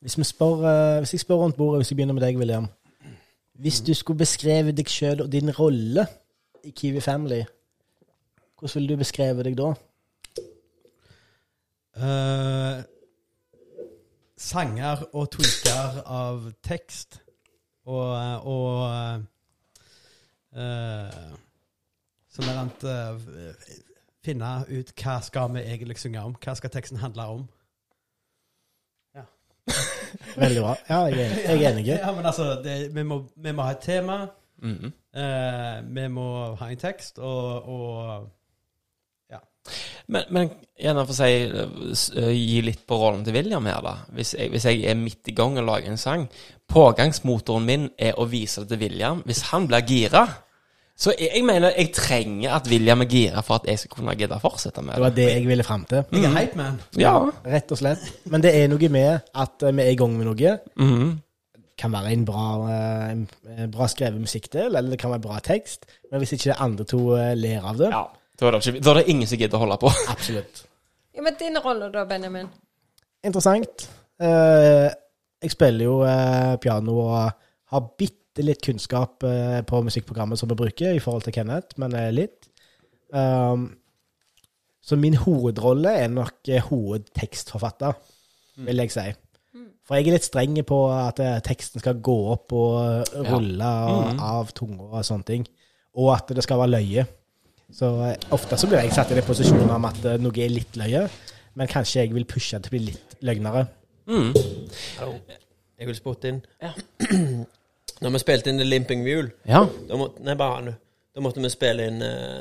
Hvis, vi spør, uh, hvis jeg spør rundt bordet, hvis jeg begynner med deg, William Hvis du skulle beskrevet deg sjøl og din rolle i Kiwi Family, hvordan ville du beskrevet deg da? Eh, sanger og tweaker av tekst. Og, og uh, Sånn der at uh, Finne ut hva skal vi egentlig synge om. Hva skal teksten handle om? Ja. Veldig bra. Ja, jeg er, jeg er enig. Ja, men altså, det, vi, må, vi må ha et tema. Mm -hmm. uh, vi må ha en tekst, og, og Men, men gjerne for å si, eh, gi litt på rollen til William her, da. Hvis jeg, hvis jeg er midt i gang og lager en sang. Pågangsmotoren min er å vise det til William. Hvis han blir gira Så jeg, jeg mener jeg trenger at William er gira for at jeg skal kunne gidde å fortsette med Det Det var det. jeg ville fram til. Jeg er hype man. Ja. Rett og slett. Men det er noe med at eh, vi er i gang med noe. Mhm. kan være en bra, eh, en bra skrevet musikkdel, eller det kan være bra tekst. Men hvis ikke de andre to ler av det ja. Da er, det ikke, da er det ingen som gidder å holde på. Absolutt. Ja, men din rolle da, Benjamin? Interessant. Eh, jeg spiller jo eh, piano og har bitte litt kunnskap eh, på musikkprogrammet som vi bruker, i forhold til Kenneth, men eh, litt. Um, så min hovedrolle er nok eh, hovedtekstforfatter, vil jeg si. For jeg er litt streng på at eh, teksten skal gå opp og rulle og av tunga og sånne ting. Og at det skal være løye. Så eh, ofte så blir jeg satt i den posisjonen om at eh, noe er litt løye, men kanskje jeg vil pushe til å bli litt løgnere. Mm. Hallo. Jeg vil spotte inn. Når vi spilte inn The Limping Mule, Ja. da måtte, nei, bare. Da måtte vi spille inn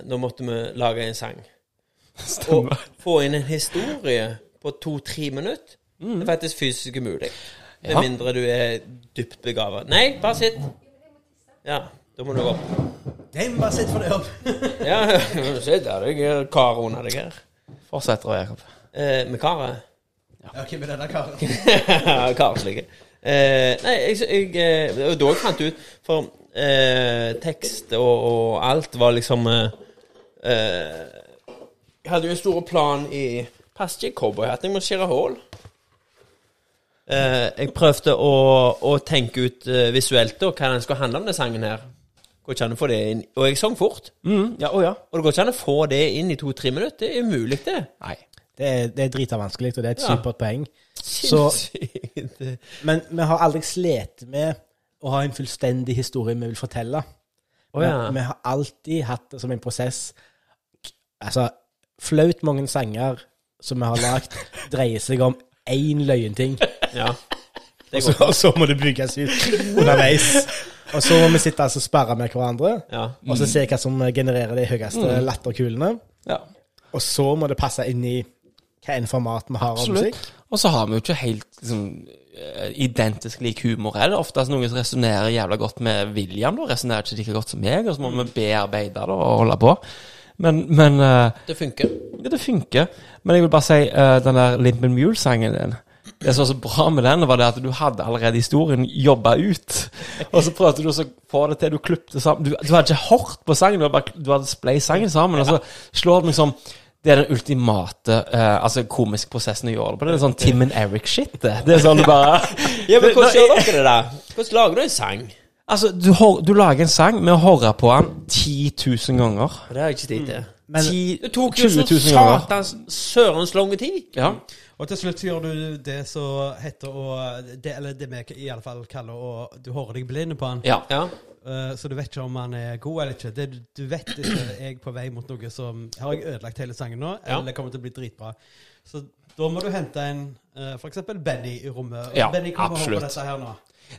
Da måtte vi lage en sang. Og få inn en historie på to-tre minutter. Det er faktisk fysisk umulig. Med Ja. mindre du er dypt begava. Nei, bare sitt. Ja, da må du opp. Nei, men bare sitt for deg opp. Ja, se der er jeg kar under deg her. Fortsett, Roy Jakob. Eh, med karet. Ja, hvem er denne karen? Karslige. Eh, nei, jeg, jeg, eh, det var da jeg fant ut For eh, tekst og, og alt var liksom eh, eh, Jeg hadde jo en stor plan i Passer ikke cowboyhatten, jeg må skjære hull. Eh, jeg prøvde å, å tenke ut eh, visuelt da, hva den skulle handle om, den sangen her. Går ikke an å få det inn Og jeg sang fort. Mm. Ja, oh, ja. Og det går ikke an å få det inn i to-tre minutter. Det er umulig, det. Nei. Det er, det er drita vanskelig, og det er et Ja. supert poeng. Så, men vi har aldri slitt med å ha en fullstendig historie vi vil fortelle. Oh, ja. vi, vi har alltid hatt det som en prosess. Altså, flaut mange sanger som vi har lagd, dreier seg om én løyenting. ja. Og så må det bygges ut underveis. Og så må vi sitte altså og sperre med hverandre, Ja. og så se hva som genererer de høyeste latterkulene. Ja. Og så må det passe inn i hva enn format vi har av musikk. Og så har vi jo ikke helt liksom, eh, identisk lik humor heller. Ofte er noen som resonnerer jævla godt med William, da. Resonnerer ikke like godt som meg, og så må vi bearbeide det og holde på. Men, men uh, Det funker. ja, det funker. Men jeg vil bare si, uh, den der Limpen Mule-sangen din Det som var så bra med den, var det at du hadde allerede historien jobba ut. Og så prøvde du å få det til du klipte sammen Du, du hadde ikke hørt på sangen, du hadde, bare, du hadde splay sangen sammen, og så slår det liksom det er den ultimate uh, altså komisk prosessen å gjøre det på. Det er sånn Tim and Eric-shit. Det. det er sånn du bare Ja, men hvordan gjør dere det, da? Hvordan lager du en sang? Altså, du, du lager en sang med å høre på den 10 000 ganger. Det har jeg ikke tid til. Men 10 Det tok jo så satans sørens lange tid. Ja. Og til slutt gjør du det som heter å det, Eller det vi i alle fall kaller å Du hårer deg blind på han. ja. Ja. Uh, så du vet ikke om han er god eller ikke. Det, du- vet ikke er jeg på vei mot noe som Har jeg ødelagt hele sangen nå, Ja. eller kommer til å bli dritbra? Så da må du hente en uh, f.eks. Benny i rommet. Ja, Benny hører absolutt. på dette her nå.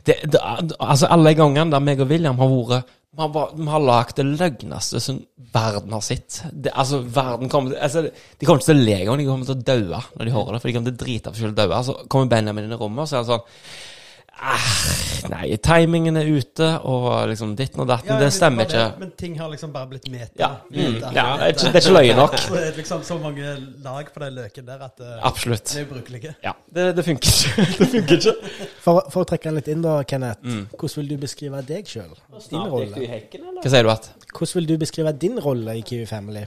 Det, det, altså Alle gangene der meg og William har vært Vi har, vi har lagd det løgneste som verden har sett. Det, altså, verden kommer altså, De kommer ikke til å le engang. De kommer til å daue når de hører det. For de kommer til å drite seg selv og daue. Så kommer Benjamin inn i rommet, og så sånn Nei, timingen er ute, og liksom ditten og datten. Ja, det stemmer ikke. Men ting har liksom bare blitt meta. Ja, mm, meta, ja, meta. det er ikke- løye nok. Så det er liksom så mange lag på den løken der at uh, Absolutt. det er ubrukelige. Ja, det, det funker ikke. Det funker ikke. For, for å trekke den litt inn, da, Kenneth. Hvordan vil du beskrive deg sjøl? Din rolle? Hva sier du, at? Hvordan vil du beskrive din rolle i Kiwi Family?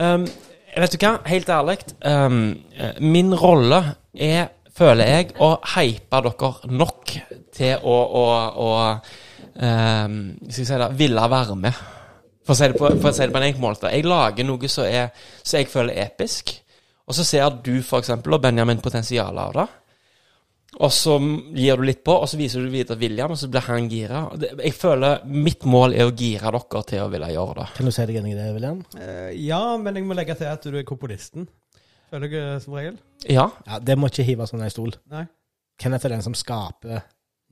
Um, vet du hva? Helt ærlig. Um, eh, min rolle er, føler jeg, å hype dere nok til å, å, å um, Skal vi si det ville være med. For å, si det på, for å si det på en enkel måte. Jeg lager noe som, jeg føler er episk. Og så ser du f.eks. og Benjamin potensialet av det. Og så gir du litt på, og så viser du videre til William, og så blir han gira. Jeg føler mitt mål er å gire dere til å ville gjøre det. Kan du si deg enig i det, William? Uh, ja, men jeg må legge til at du er komponisten. Føler jeg som regel. Ja. Ja, Det må ikke hive sånn i stol. Nei. Kenneth er den som skaper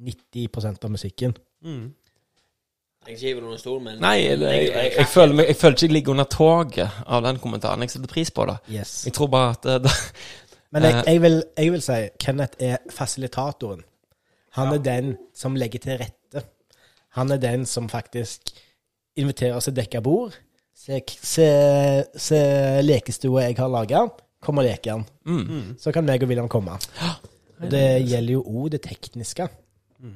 90% av musikken. Mm. Jeg er hiver under stol, men Nei, jeg, jeg, jeg, jeg, føler, meg, jeg føler ikke jeg ligger under toget av den kommentaren. Jeg setter pris på det. Yes. Jeg tror bare at eh, det, Men jeg, Eh. jeg, vil, jeg vil si Kenneth er fasilitatoren. Han er den som legger til rette. Han er den som faktisk inviterer oss til dekka bord. Se, se, se lekestua jeg har laga. Kom og lek igjen. mm. Så kan meg og William komme. Og det gjelder jo òg det tekniske.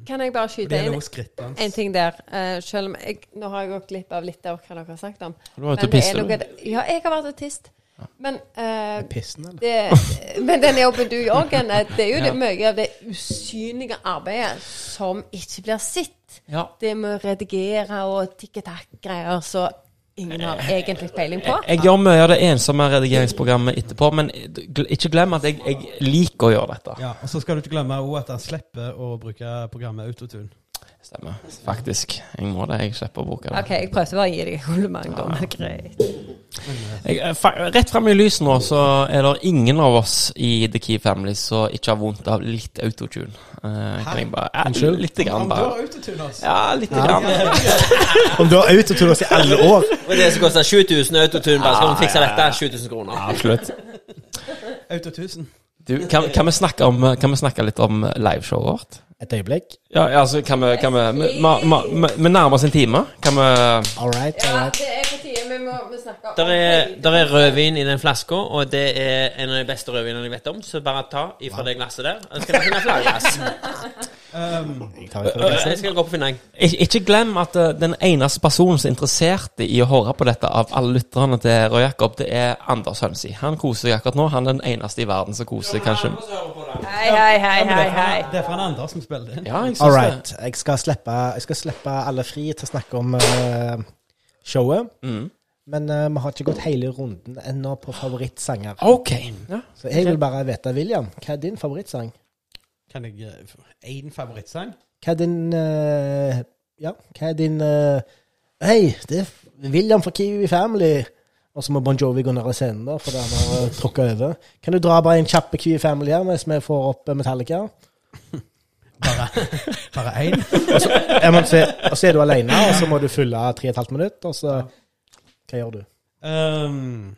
Kan jeg bare skyte inn en ting der? Uh, selv om jeg Nå har jeg gått glipp av litt av hva dere har sagt om. Du har vært autist, er noe. Ja, jeg har vært autist. Men uh, Pissen, det, men den jobben du gjør, det er jo det, mye av det usynlige arbeidet som ikke blir sett. Ja. Det med å redigere og tikketakk-greier så ingen har egentlig peiling på. Jeg gjør mye av det ensomme redigeringsprogrammet etterpå, men ikke glem at jeg, jeg liker å gjøre dette. Ja, og så skal du ikke glemme òg at han slipper å bruke programmet Autotune. Stemmer. Faktisk. Jeg må det. Jeg slipper å bruke det. OK, jeg prøvde bare å gi deg kompliment, da, men greit. Jeg, eh, rett frem i lyset nå, så er det ingen av oss i The Key Family som ikke har vondt av litt autotune. Eh, kan jeg bare Unnskyld? Lite grann, Om bare. har Autotune, altså. Ja, lite grann. Om du har autotune oss i alle år Og det som koster 7000 autotune, bare skal du fikse dette? 7000 kroner. Ja, Absolutt. Autotusen. Du, kan, kan, vi snakke om, kan vi snakke litt om liveshowet vårt? Et øyeblikk. Ja, altså, kan vi, kan vi nærmer oss en time. Kan vi All right, all right. Ja, det er på tide. Vi må vi snakke om Der er, der er rødvin i den flaska, og det er en av de beste rødvinene jeg vet om, så bare ta ifra det glasset der. Jeg skal finne flere. Um, Jeg skal gå på finne. Ik Ikke glem at uh, den eneste personen som er interessert i å høre på dette av alle lytterne til Rød Jakob, det er Anders Hønsi. Han koser seg akkurat nå. Han er den eneste i verden som koser seg, kanskje. Hei, hei, hei, hei, hei. det er fra en andre som spiller det inn. Ja, jeg right. Jeg skal slippe, jeg skal slippe alle fri til å snakke om eh, showet. Mm. Men uh, vi har ikke gått hele runden ennå på favorittsanger. OK. Ja. Så jeg vil bare vite, William, hva er din favorittsang? Kan jeg Én favorittsang? Hva er din uh, Ja, hva er din uh, Hei, det er William fra Kiwi Family. Og så må Bon Jovi gå ned av scenen, da, det han har trukket tråkka over. Kan du dra bare en kjapp Kiwi Family her, mens vi får opp eh, Metallica? Bare bare én? Og så, se, og så er du alene, og så må du fylle tre og et halvt minutt, og så Hva gjør du? Um,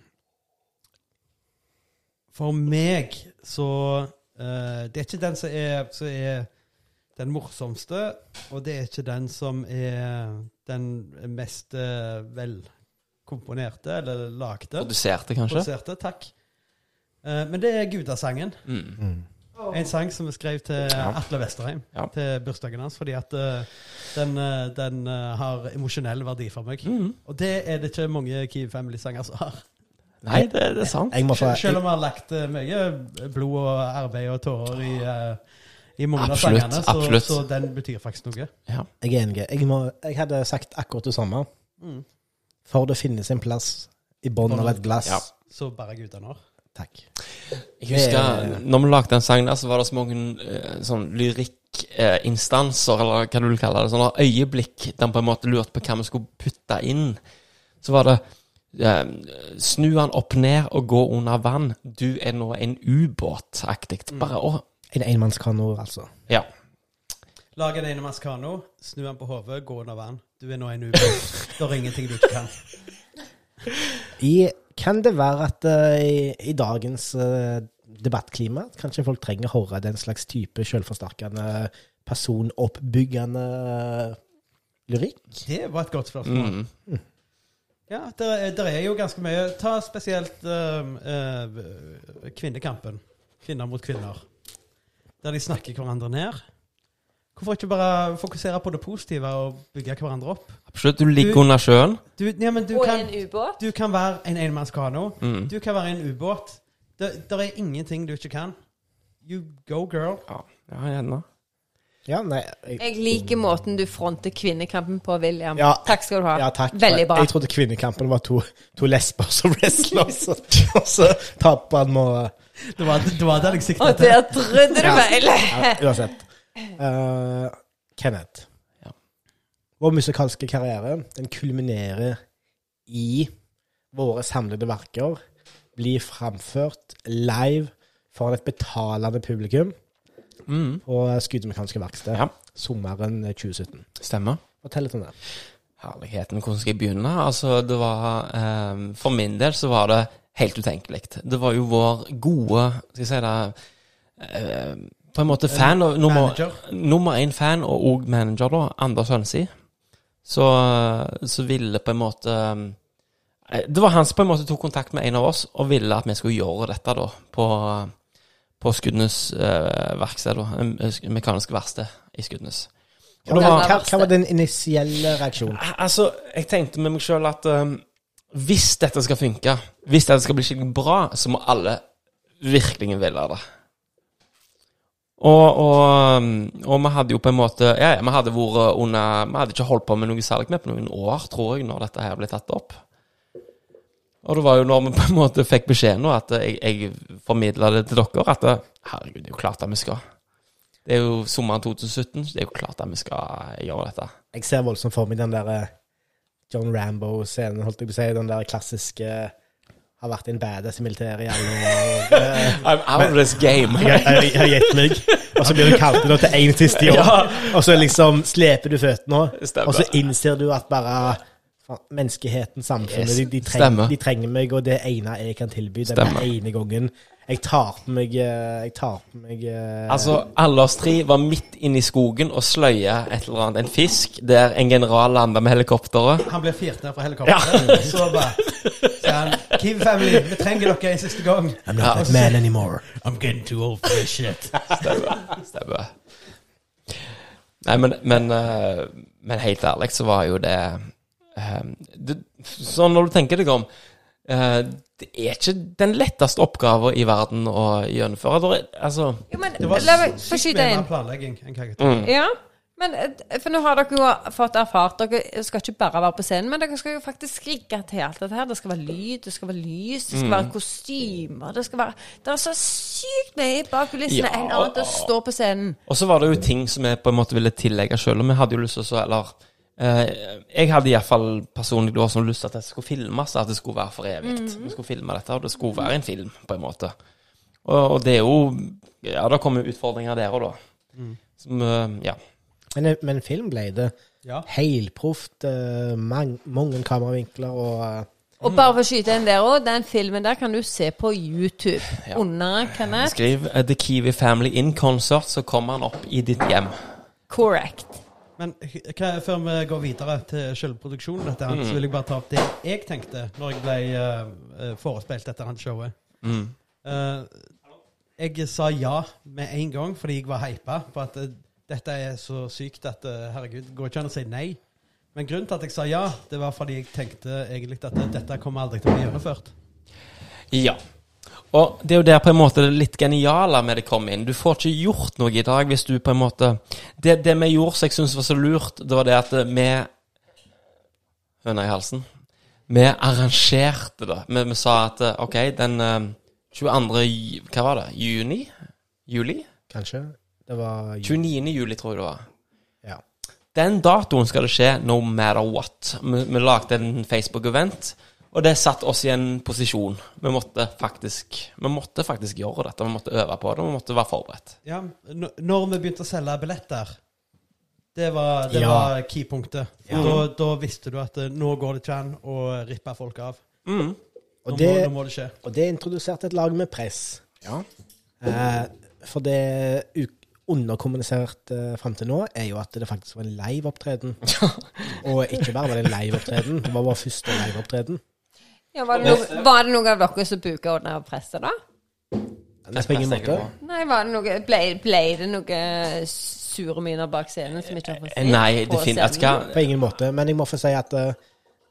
for meg så uh, Det er ikke den som er, som er den morsomste, og det er ikke den som er den mest uh, velkomponerte, eller lagde. Produserte, kanskje? Produserte, takk. Uh, men det er gudasangen. Mm. En sang som vi skrev til Atle Vesterheim Ja. til bursdagen hans, fordi at uh, den, uh, den uh, har emosjonell verdi for meg. Mm. Og det er det ikke mange Kiwi Family-sanger som har. Nei, det, det er sant. Jeg må Selv om vi har lagt mye blod og arbeid og tårer i, i mange av sangene, så, så den betyr faktisk noe. Ja. Jeg er enig. Jeg, må, jeg hadde sagt akkurat det samme. Mm. For det finnes en plass i bunnen av et glass. Ja. Så bare gutter når. Takk. Jeg husker Det- når vi lagde den sangen der, så var det så mange eh, sånn lyrikkinstanser, eller hva du vil kalle det. Sånne øyeblikk der vi på en måte lurte på hva vi skulle putte inn. Så var det eh, Snu han opp ned og gå under vann. Du er nå en ubåt-aktig. Bare å En enmannskano, altså. Ja. Lag en enemannskano, snu han på hodet, gå under vann. Du er nå en ubåt. Det er ingenting du ikke kan. I, kan det være at uh, i, i dagens uh, debattklima kanskje folk trenger å høre den slags type selvforsterkende, personoppbyggende eh, lyrikk? Det var et godt spørsmål. Mm. Ja, det er, der er jo ganske mye. Ta spesielt uh, eh, kvinnekampen. Kvinner mot kvinner. Der de snakker hverandre ned. Hvorfor ikke bare fokusere på det positive og bygge hverandre opp? Absolutt. Du ligger Du- under sjøen. Du, ja, men du, Og kan, en ubåt. du kan være en enmannskano. Mm. Du kan være en ubåt. Det er ingenting du ikke kan. You go, girl. Ja, ja gjerne. Ja, nei jeg, Jeg liker måten du fronter kvinnekampen på, William. Ja. Takk skal du ha. ja, takk. Veldig bra. Jeg trodde kvinnekampen var to, to lesber som wrestler, og så må Det var, det var den jeg siktet Og til. der trodde du Ja. feil! ja, Uansett. Eh, Kenneth. Ja. Vår musikalske karriere den kulminerer i våre samlede verker. Blir framført live foran et betalende publikum Mm. på Skudemekanske verksted Ja. sommeren 2017. Stemmer. Fortell litt om det. Herligheten, hvordan skal jeg begynne? Altså, det var eh, For min del så var det helt utenkelig. Det var jo vår gode Skal jeg si det eh, På en måte fan og nummer, nummer én fan, og òg manager, da, Anders Hønsi. Så, så ville på en måte eh, Det var han som på en måte tok kontakt med en av oss og ville at vi skulle gjøre dette da på, på Skudenes uh, verksted. da, eh, Mekanisk verksted i Skudenes. Hva, hva, hva var den initielle reaksjonen? Altså, jeg tenkte med meg sjøl at um, hvis dette skal funke, hvis dette skal bli skikkelig bra, så må alle virkelig ville det. Og, og, og vi hadde jo på en måte Ja, ja, vi hadde vært under Vi hadde ikke holdt på med noe salg med på noen år, tror jeg, når dette her ble tatt opp. Og det var jo når vi på en måte fikk beskjed nå, at jeg, jeg formidla det til dere, at herregud, det er jo klart at vi skal. Det er jo sommeren 2017, så det er jo klart at vi skal gjøre dette. Jeg ser voldsomt for meg den der eh, John Rambo-scenen, holdt jeg på å si. Den der klassiske Har vært en badass i militæret i alle år. I'm out of this game. Jeg har gitt meg. Og så blir du kalt inn til én siste jobb. Og så liksom sleper du føttene, og så innser du at bare Menneskeheten, samfunnet, Yes. de, de, Stemmer. trenger, de trenger meg, og det ene jeg kan tilby den ene gangen jeg tar på meg eh, Jeg tar på meg eh, Altså, alle oss tre var midt inne i skogen og sløya et eller annet, en fisk, der en general landa med helikopteret. Han blir firt ned fra helikopteret. Så bare han Kiwi Family, vi trenger dere en siste gang. I'm not that man anymore. I'm getting too old for this shit. Stemmer. Nei, men, men, eh, men helt ærlig så var jo det, det Sånn når du tenker deg om eh, Det er ikke den letteste oppgaven i verden å gjennomføre. Det er- Altså Jo, men Det var sykt mye mer planlegging enn hva jeg tenkte. mm. Ja, men eh, for nå har dere jo fått erfart Dere skal ikke bare være på scenen, men dere skal jo faktisk rigge til alt dette her. Det skal være lyd, det skal være lys, det skal være kostymer Det skal være Det er så sykt mye bak kulissene Ja, enn annet å stå på scenen. Og så var det jo ting som vi på en måte ville tillegge sjøl, og vi hadde jo lyst til å så Eller jeg hadde iallfall personlig også lyst til at det skulle filmes, at det skulle være for evig. Vi skulle filme dette, og det skulle være en film, på en måte. Og, og det er jo Ja, det kommer utfordringer der og da. Som eh, Ja. Men, men film ble det. Ja. Helproft. eh, mang, mange kameravinkler og eh, Og bare for å skyte inn der òg, den filmen der kan du se på YouTube. Ja. Under Kenneth. Skriv eh, The Kiwi Family In Concert, så kommer han opp i ditt hjem. Correct. Men hva, før vi går videre til selvproduksjonen, dette her, så vil jeg bare ta opp det jeg tenkte når jeg ble uh, forespeilt dette her showet. Mm. Uh, jeg sa ja med en gang fordi jeg var hypa på at uh, dette er så sykt at herregud, går ikke an å si nei. Men grunnen til at jeg sa ja, det var fordi jeg tenkte egentlig at dette kommer aldri til å bli gjennomført. Ja. Og det er jo der på en måte det litt geniale med det kom inn. Du får ikke gjort noe i dag hvis du på en måte Det, det vi gjorde som jeg syns var så lurt, det var det at vi Høna i halsen. Vi arrangerte det. Vi, vi sa at eh, OK, den eh, 22. Hva var det? Juni? Juli? Kanskje. Det var 29. juli, tror jeg det var. Ja. Den datoen skal det skje no matter what. Vi, vi lagde en Facebook-event, og det satte oss i en posisjon. Vi måtte faktisk Vi måtte faktisk gjøre dette. Vi måtte øve på det, vi måtte være forberedt. Ja, n- når vi begynte å selge billetter, det var, det Ja. var keypunktet. Ja. Da, da visste du at eh, nå går det ikke an å rippe folk av. Mm. Og det, må, nå må det skje. og det introduserte et lag med press. Ja. Eh, for det u- underkommunisert eh, fram til nå, er jo at det faktisk var en live-opptreden. og ikke bare var det en live-opptreden, det var vår første live-opptreden. Ja, var, det noe, var det noen av dere som buka under presset, da? Nei, På ingen måte. Nei, var det noe Ble, ble det noe sure miner bak scenen som ikke har fått se? Nei, det finnes scenen? På ingen måte. Men jeg må få si at eh,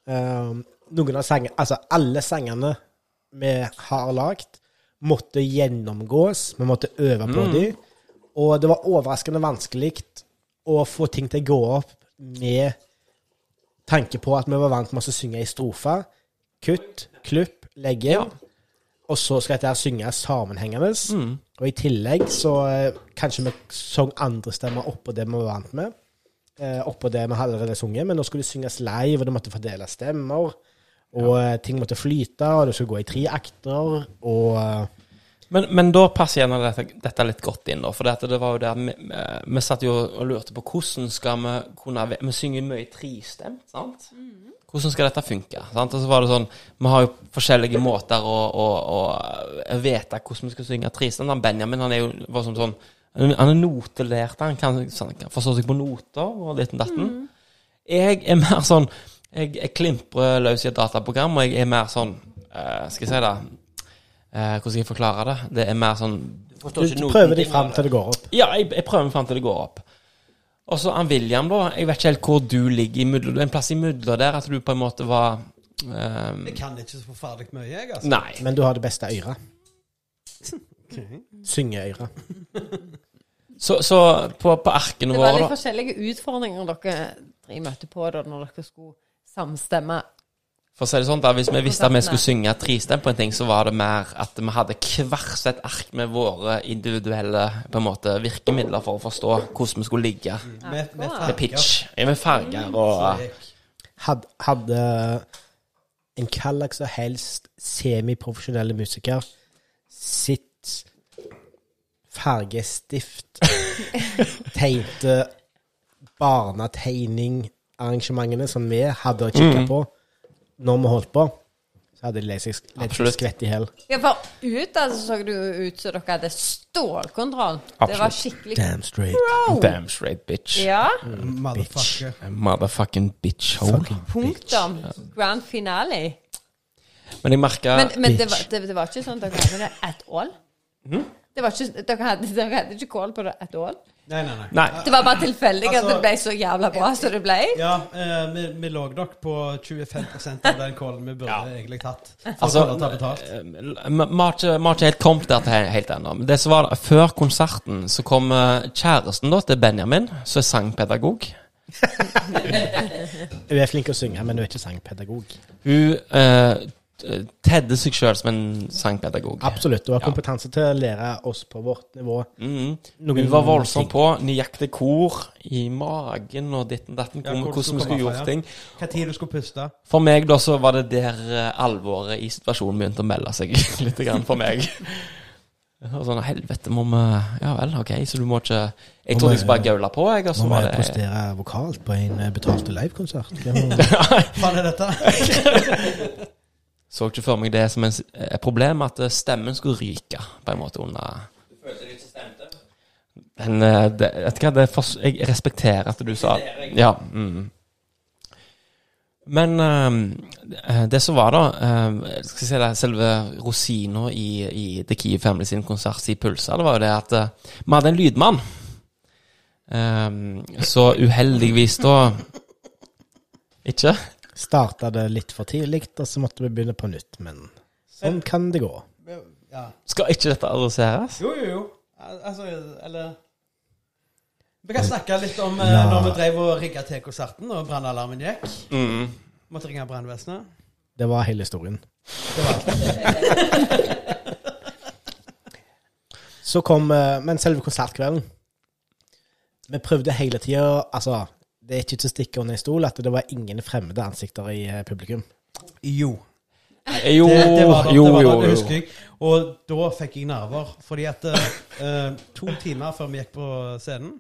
eh, noen av sangene Altså, alle sangene vi har lagd, måtte gjennomgås. Vi måtte øve på dem. Og det var overraskende vanskelig å få ting til å gå opp med tanke på at vi var vant med å synge i strofe. Kutt, klupp, legge inn. Og så skal dette her synges sammenhengende. Og i tillegg så eh, kanskje vi sang andre stemmer oppå det vi var vant med. Eh, oppå det vi allerede sunget, men nå skulle det synges live, og det måtte fordeles stemmer. Og ja. ting måtte flyte, og det skulle gå i tre akter, og eh, Men, men da passer gjerne dette, dette litt godt inn, da. For det, det var jo der vi, vi, vi satt jo og lurte på hvordan skal vi kunne Vi synger mye tristemt, sant? Hvordan skal dette funke? Sant? Og så var det sånn Vi har jo forskjellige måter å, å, å vite hvordan vi skal synge trisen. Han Benjamin han er jo var som sånn Han er notelært, han kan, kan forstå seg på noter og ditten datten. Jeg er mer sånn Jeg, jeg klimprer løs i et dataprogram, og jeg er mer sånn uh, Skal jeg si det uh, hvordan skal jeg forklare det? Det er mer sånn du, du prøver deg fram til det går opp. Ja, jeg, jeg prøver meg fram til det går opp. Og så han William, da. Jeg vet ikke helt hvor du ligger i er En plass i midler der, at du på en måte var um... Jeg kan ikke så forferdelig mye, jeg, altså. Nei. Men du har det beste øret. Syngeøret. Så, så på, på arkene Det var våre, litt forskjellige utfordringer dere møtte på da når dere skulle samstemme. For å si det sånn, da, Hvis vi visste at vi skulle synge tristemt på en ting, så var det mer at vi hadde hvert sitt ark med våre individuelle på en måte, virkemidler for å forstå hvordan vi skulle ligge. Med, med Med pitch. Ja, med farger og Had, hadde en hvilken som helst semiprofesjonelle musiker sitt fargestift tegnte barnetegningarrangementene som vi hadde å kikke på når vi holdt på, så hadde de lest seg Absolutt. skvett i hæl. Ja, for ut altså, så det jo ut som dere hadde stålkontroll. Det var skikkelig Damn straight. Bro. Damn straight bitch. Ja, Motherfucker. Motherfucking bitch hole. punktum. Grand finale. Men jeg merka Men, men det, var, det, det var ikke sånn at dere hadde det at all? Det var ikke, dere, hadde, dere hadde ikke kål på det at all? Nei, nei, nei. Nei. Det var bare tilfeldig at Altså- det ble så jævla bra som det ble? Ja, eh, vi, vi lå nok på 25 av den kålen vi burde egentlig tatt. Altså, Vi har ikke ikke helt kommet der til helt ennå. Men det som var Før konserten så kom eh, kjæresten da til Benjamin, som er sangpedagog. Hun er flink til å synge, men hun er ikke sangpedagog. Hun eh, tedde seg sjøl som en sangpedagog. Absolutt. Hun har Ja. kompetanse til å lære oss på vårt nivå. Mm Hun -hmm. var voldsom på. nøyaktig kor i magen og ditten datten. Ja, hvordan hvordan skulle vi skulle gjort fra, ting. Hva tid du skulle puste. For meg da så var det der eh, alvoret i situasjonen begynte å melde seg litt grann for meg. Og sånn, helvete, må vi Ja vel, OK, så du må ikke Jeg trodde jeg skulle bare gaule på, jeg, og så Må vi prestere vokalt på en eh, betalte livekonsert? Hva- Faen er dette? Så ikke for meg det som en, et problem at eh, stemmen skulle ryke, på en måte, under Du følte det, vet du hva, det er for, jeg respekterer at du sa Ja. Mm. Men eh, det som var, da eh, skal si det, Selve rosina i, i The Key Family sin konsert i Pulsa, det var jo det at eh, vi hadde en lydmann. Um, så uheldigvis da Ikke? Starta det litt for tidlig, og så måtte vi begynne på nytt. Men sånn kan det gå. Ja. Skal ikke dette adresseres? Jo, jo, jo. Altså, eller Vi kan snakke litt om eh, når vi drev og rigga til konserten, og brannalarmen gikk. Mm. Måtte ringe brannvesenet. Det var hele historien. Så kom eh, Men selve konsertkvelden Vi prøvde hele tida Altså, det er ikke til å stikke under en stol at det var ingen fremmede ansikter i eh, publikum. Jo. Jo, det, det var det, jo, det, var jo, det, det jo. husker jeg. Og da fikk jeg nerver. Fordi at eh, to timer før vi gikk på scenen,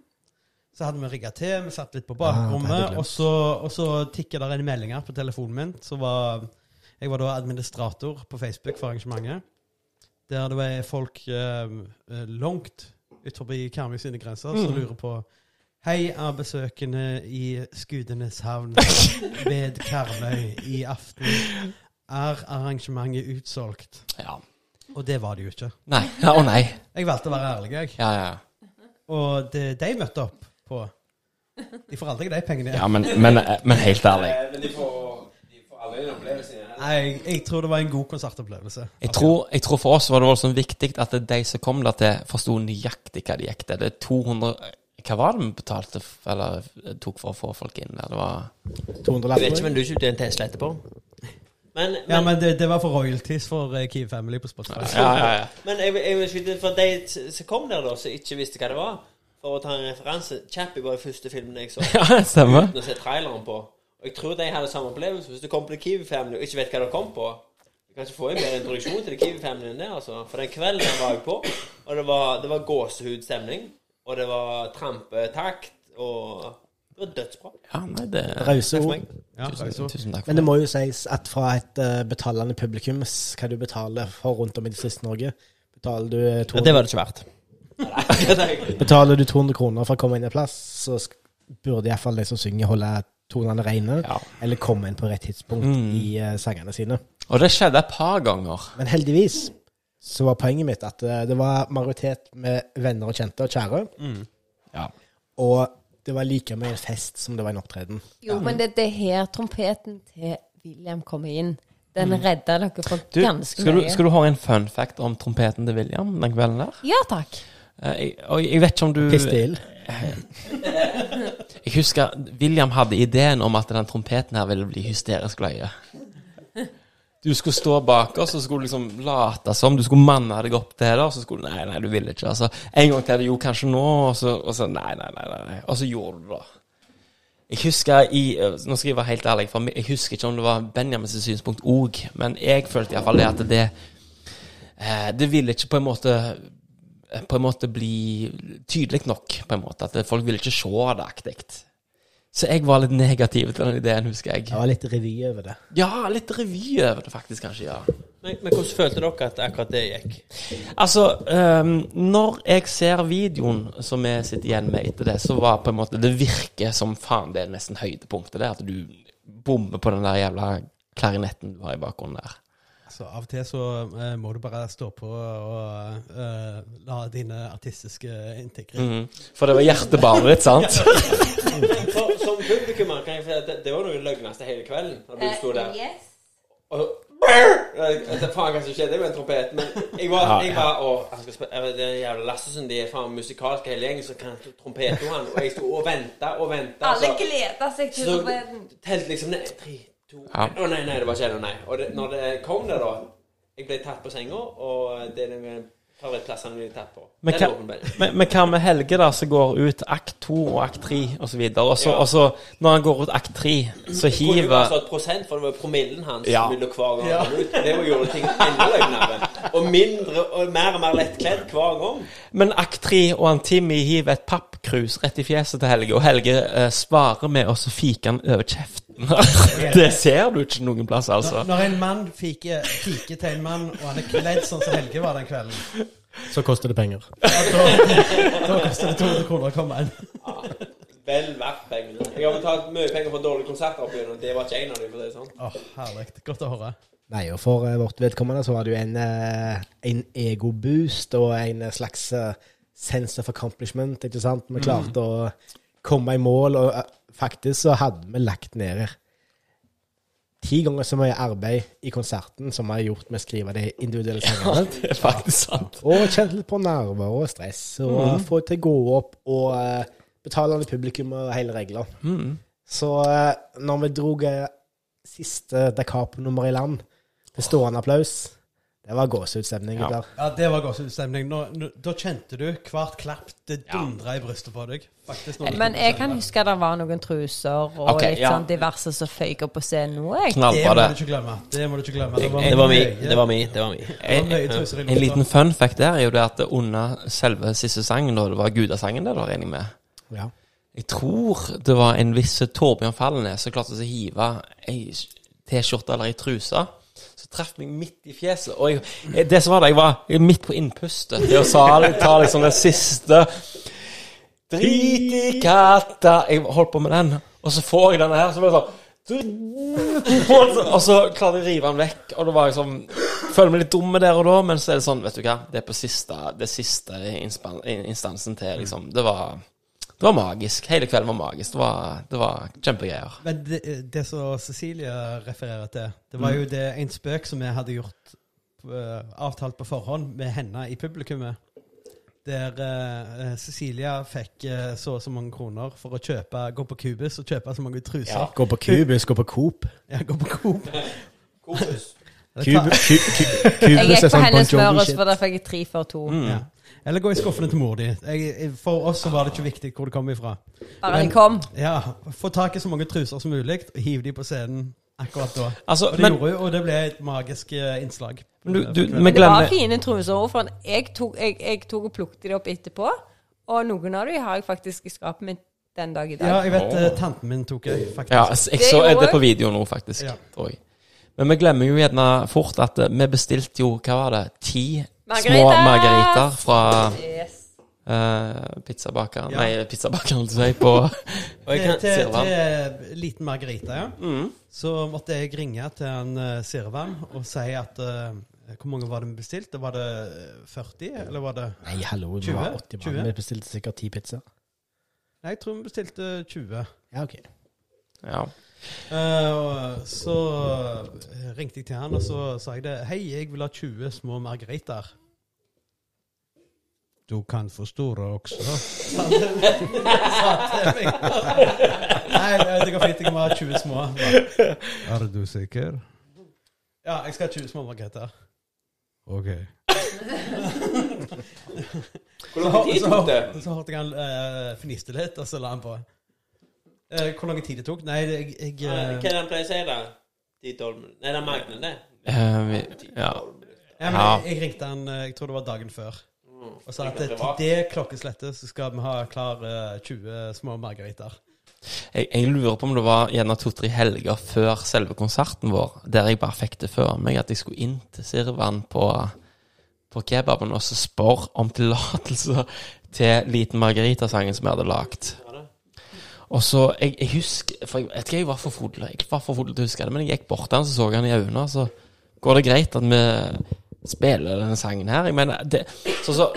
så hadde vi rigga til. Vi satt litt på Ah, bakrommet, ah, og så, og så tikka det inn meldinger på telefonen min. Så var Jeg var da administrator på Facebook for arrangementet. Der det var folk eh, eh, langt utenfor Karmøy sine grenser som Mm. lurer på Hei, besøkende i Skudeneshavn ved Karmøy i aften. Er arrangementet utsolgt? Ja. Og det var det jo ikke. Nei. Å Å nei. Jeg valgte å være ærlig, jeg. Ja, ja. Og det de møtte opp på De får aldri de pengene ja men, men, men helt ærlig. Men de får, de får aldri en opplevelse igjen. Nei, jeg, jeg tror det var en god konsertopplevelse. Jeg tror, jeg tror for oss var det også viktig at de som kom der til, forsto nøyaktig hva de gikk til. Det er 200 Hva var det vi betalte eller tok for å få folk inn der? Det var 200 Jeg vet ikke, men du kjøpte en Tesla etterpå? Men, men, Ja, men det, det var for royalties for uh, Key Family på Spotify. Ja, ja, ja. men jeg, jeg vil skyte for de som kom der, da, som ikke visste hva det var, for å ta en referanse Chappie var den første filmen jeg så Ja, stemmer. uten å se traileren på. Og jeg tror de hadde samme opplevelse. Hvis du kom på The Kiwi Family og ikke vet hva det kom på Du kan ikke få en bedre introduksjon til The Kiwi Family enn det, altså. For den kvelden var jeg på, og det var, det var gåsehudstemning, og det var trampetakt, og det var dødsbra. Ja, nei, det Rause Takk for ord. meg. Ja, tusen, tusen takk Men for det må jo sies at fra et eh, betalende publikum, s- hva du betaler for rundt om i Distrikts-Norge Betaler du eh, 200, det var det ikke verdt. Betaler du 200 kroner for å komme inn en plass, så sk- burde iallfall de som synger, holde tonene rene. Ja. Eller komme inn på rett tidspunkt Mm. i eh, sangene sine. Og det skjedde et par ganger. Men heldigvis så var poenget mitt at eh, det var majoritet med venner og kjente og kjære. Ja. Og det var like mye en fest som det var en opptreden. Jo, men det er det her trompeten til William kommer inn. Den redda dere for Du, ganske skal du, skal du ha en fun fact om trompeten til William den kvelden der? Ja takk. Eh, jeg, og jeg vet ikke om du Piss. Jeg husker William hadde ideen om at den trompeten her ville bli hysterisk løye. Du skulle stå bak oss, og så skulle du liksom late som du skulle manne deg opp til det, og så skulle du Nei, nei, du ville ikke. Altså, en gang til, jo, kanskje nå, og så, og så nei, nei, nei, nei. Og så gjorde du det. Jeg husker i Nå skal jeg være helt ærlig, for jeg husker ikke om det var Benjamins synspunkt òg, men jeg følte iallfall det at det eh, Det ville ikke på en måte på en måte bli tydelig nok, på en måte. At folk ville ikke se det aktig. Så jeg var litt negativ til den ideen, husker jeg. Det var litt revy over det. Ja, litt revy over det, faktisk, kanskje. ja. Men, men hvordan følte dere at akkurat det gikk? Altså, um, når jeg ser videoen som vi sitter igjen med etter det, så var på en måte Det virker som faen det er nesten høydepunktet, det. At du bommer på den der jævla klarinetten du har i bakgrunnen der. Så av og til så uh, må du bare stå på og uh, la dine artistiske inntekter -hmm. For det var hjertebarnet ditt, sant? For, som publikummer kan jeg si at det, det var noe løgneste hele kvelden. da du sto der. yes. Og faen hva som skjedde med en trompet, men jeg var, Ja, jeg ja. var og, jeg skal spille, Det er jævla Lassesen, de er faen musikalske hele gjengen, så kan trompete han. Og jeg sto og venta og venta. Alle gleder seg til Så trompeten. telte liksom ned tre, to Ja. Å nei, nei, det var ikke det, nei. Og det, når det kom der, da Jeg ble tatt på senga, og det er den favorittplassen jeg ble tatt på. Men hva, men, men hva med Helge, da, som går ut akt to og akt tre osv.? Og så, og så, når han går ut akt tre, så Det kunne jo hiver et prosent, for det var promillen hans Ja. ville hver gang han kom ut. Det var gjorde ting enda løgnere. Og mindre og mer og mer lettkledd hver gang. Men akt tre og han Timmy hiver et pappkrus rett i fjeset til Helge, og Helge eh, svarer med å så fike han over kjeften. Det ser du ikke noen plass, altså. når en mann fiker, fiker til en mann, og han er kledd sånn som Helge var den kvelden, Så koster det penger. ja, da, da koster det 200 kroner å komme inn. vel verdt pengene. Jeg har betalt mye penger for dårlige konserter opp igjennom, og det var ikke en av dem, for det er sånn. Åh, herlig. Godt å høre. Nei, og for eh, vårt vedkommende så var det jo en, eh, en ego-boost og en eh, slags sense of accomplishment, ikke sant? Vi klarte å komme i mål, og faktisk så hadde vi lagt ned ti ganger så mye arbeid i konserten som vi har gjort med å skrive de individuelle sangene. Det er faktisk sant. Og kjent litt på nerver og stress, og få til å gå opp, og uh, betalende publikum og hele regler. Mm. Så uh, når vi dro eh, siste Da Capo-nummer i land, med stående applaus, det var gåsehudstemning, Ja. gutter. Ja, det var gåsehudstemning. Da kjente du hvert klapp det dundra i brystet på deg. Faktisk. Men jeg kan huske det var noen truser og okay, litt ja. sånn diverse som føyk opp på scenen òg. Det må det. du ikke glemme. Det må du ikke glemme. Det var mi. Det var mi. Det var mi. det var truser En liten fun fact der er jo det at under selve siste sangen, da det var gudasangen, det da regner jeg med Ja. Jeg tror det var en viss Torbjørn Fallenes som klarte å hive ei T-skjorte eller ei truse. Traff meg midt i fjeset. Og jeg, det som var det, jeg var midt på innpustet Det å ta liksom det siste Drit i katta Jeg holdt på med den, og så får jeg denne her, så blir det sånn Og så klarte jeg å rive den vekk, og det var liksom Føler meg litt dumme der og da, men så er det sånn, vet du hva Det er på siste, det siste instansen til, liksom. Det var det var magisk. Hele kvelden var magisk. Det var, det var kjempegreier. Men det, det som Cecilie refererer til, det var jo det en spøk som vi hadde gjort uh, avtalt på forhånd med henne i publikummet. Der uh, Cecilia fikk uh, så og så mange kroner for å kjøpe, gå på Cubus og kjøpe så mange truser. Ja. Gå på Cubus, gå på Coop. Ja, gå på Coop. Cubus. Kubu, ku, ku, Jeg gikk er på sånn hennes shit. for da fikk jeg tre for to. Ja. Eller gå i skuffene til mor di. For oss så var det ikke viktig hvor det kom ifra. Bare de kom. Ja, Få tak i så mange truser som mulig og hiv de på scenen akkurat da. Altså, Og det men gjorde jo, og det ble et magisk eh, innslag. du, du, kvelden. Det var fine truser for jeg tok, jeg, jeg tok og plukket de opp etterpå. Og noen av de har jeg faktisk i skapet mitt den dag i dag. Ja, jeg vet oh. tanten min tok jeg, faktisk. Ja, jeg Det så det på video nå, faktisk. Ja. Men vi glemmer jo gjerne fort at eh, vi bestilte jo, hva var det, ti små margariter fra Yes. uh, pizzabakeren Ja. Nei, pizzabakeren, holdt jeg på Til, til, til liten Margarita, ja. mm. Så måtte jeg ringe til en uh, Sirvan og si at uh, Hvor mange var det vi bestilte? Var det eh, 40, eller var det Nei, hallo, det 20? var 80 20? mann. Vi bestilte sikkert ti pizzaer. Nei, jeg tror vi bestilte 20. Ja, OK. Ja. Uh, så eh, ringte jeg til han, og så sa jeg det. Hei, jeg vil ha 20 små margariter. Du kan store også, sa til meg. Nei, det går fint. Jeg må ha 20 små. Bare, Er du sikker? Ja, jeg skal ha 20 små margariter. OK. Hvor lang tid tok det? så, så hørte jeg han uh, fniste litt, og så la han på. Uh, hvor lang tid det tok? Nei, jeg, jeg Hva eh, er det han pleier å si, da? 10-12 minutter? Nei, det er Magne, det. Uh, ja. Ja, men Ja. Jeg, jeg ringte han, jeg tror det var dagen før. Og sa at til det klokkeslettet så skal vi ha klar eh, 20 små margariter. Jeg, jeg lurer på om det var gjerne to-tre helger før selve konserten vår, der jeg bare fikk det før meg at jeg skulle inn til Sirvan på, på kebaben og så spørre om tillatelse til Liten Margarita-sangen som jeg hadde lagd. Og så, jeg, jeg husker For jeg vet ikke, jeg var for full Jeg var for full til å huske det, men jeg gikk bort til han, så så han i øynene, og så går det greit at vi spiller denne sangen her. Jeg mener, det, så, så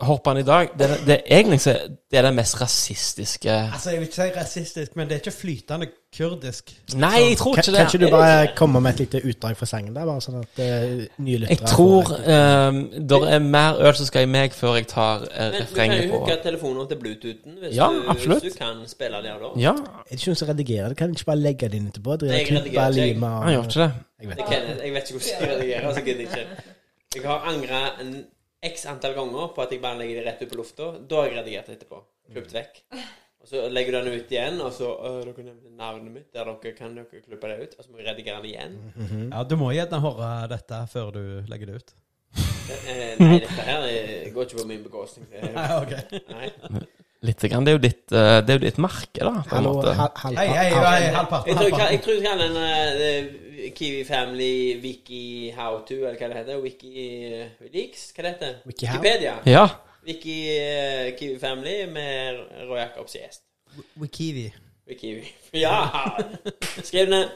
hopper han i dag. Det, det, er egentlig så, det er den mest rasistiske Altså, Jeg vil ikke si rasistisk, men det er ikke flytende kurdisk. Nei, jeg tror ikke ikke kan det. ikke du bare komme med et lite utdrag fra sengen der, bare sånn at eh, nye lyttere Jeg tror um, det er mer øl som skal i meg før jeg tar uh, Men du kan jo på. hooke telefonen til Bluetoothen hvis, Ja, du, hvis du kan spille der da. Ja, Er det ikke noen som redigerer det? Kan du ikke bare legge det inn etterpå? Jeg redigerer ikke, jeg. og- han gjør ikke det. Jeg vet Det kan, jeg vet ikke hvordan jeg redigerer, så gidder jeg ikke. Jeg har angra en x antall ganger på at jeg bare legger det rett ut på lufta. Da har jeg redigert etterpå. Klippet vekk. Og så legger du den ut igjen, og så «Å, Dere nevnte navnet mitt. Der dere kan dere klippe det ut. Og så må jeg redigere den igjen. Ja, Du må gjerne høre dette før du legger det ut. Eh, nei, dette her eh, går ikke på min bekostning. Er- Nei, ok. Nei. Litt grann. Det er jo ditt, uh, det er jo ditt merke, da, på en Hallo, måte. hal- Hei, hei, hei, halvparten. Jeg tror jeg, kan- halvparten. tror jeg kan den eh, Kiwi Family Wiki How To, eller hva det heter. Wiki uh, Leaks? Hva det heter Wiki how? Wikipedia. Ja. Wiki eh, Kiwi Family med Roy Jacobs gjest. Wikivi. Kiwi. Ja! Skriv den ned.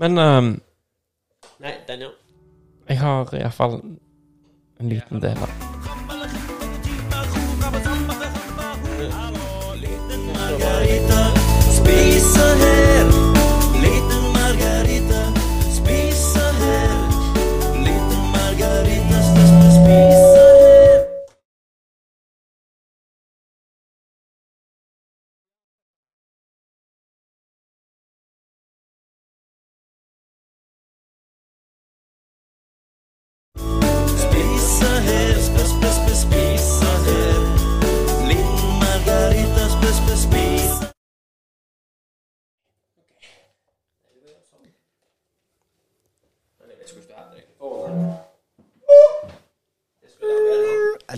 Men ehm, Nei, den, ja. jeg har iallfall en liten del av Margarita, spisa her. Liten Margarita, spisa her. Liten Margarita, spisa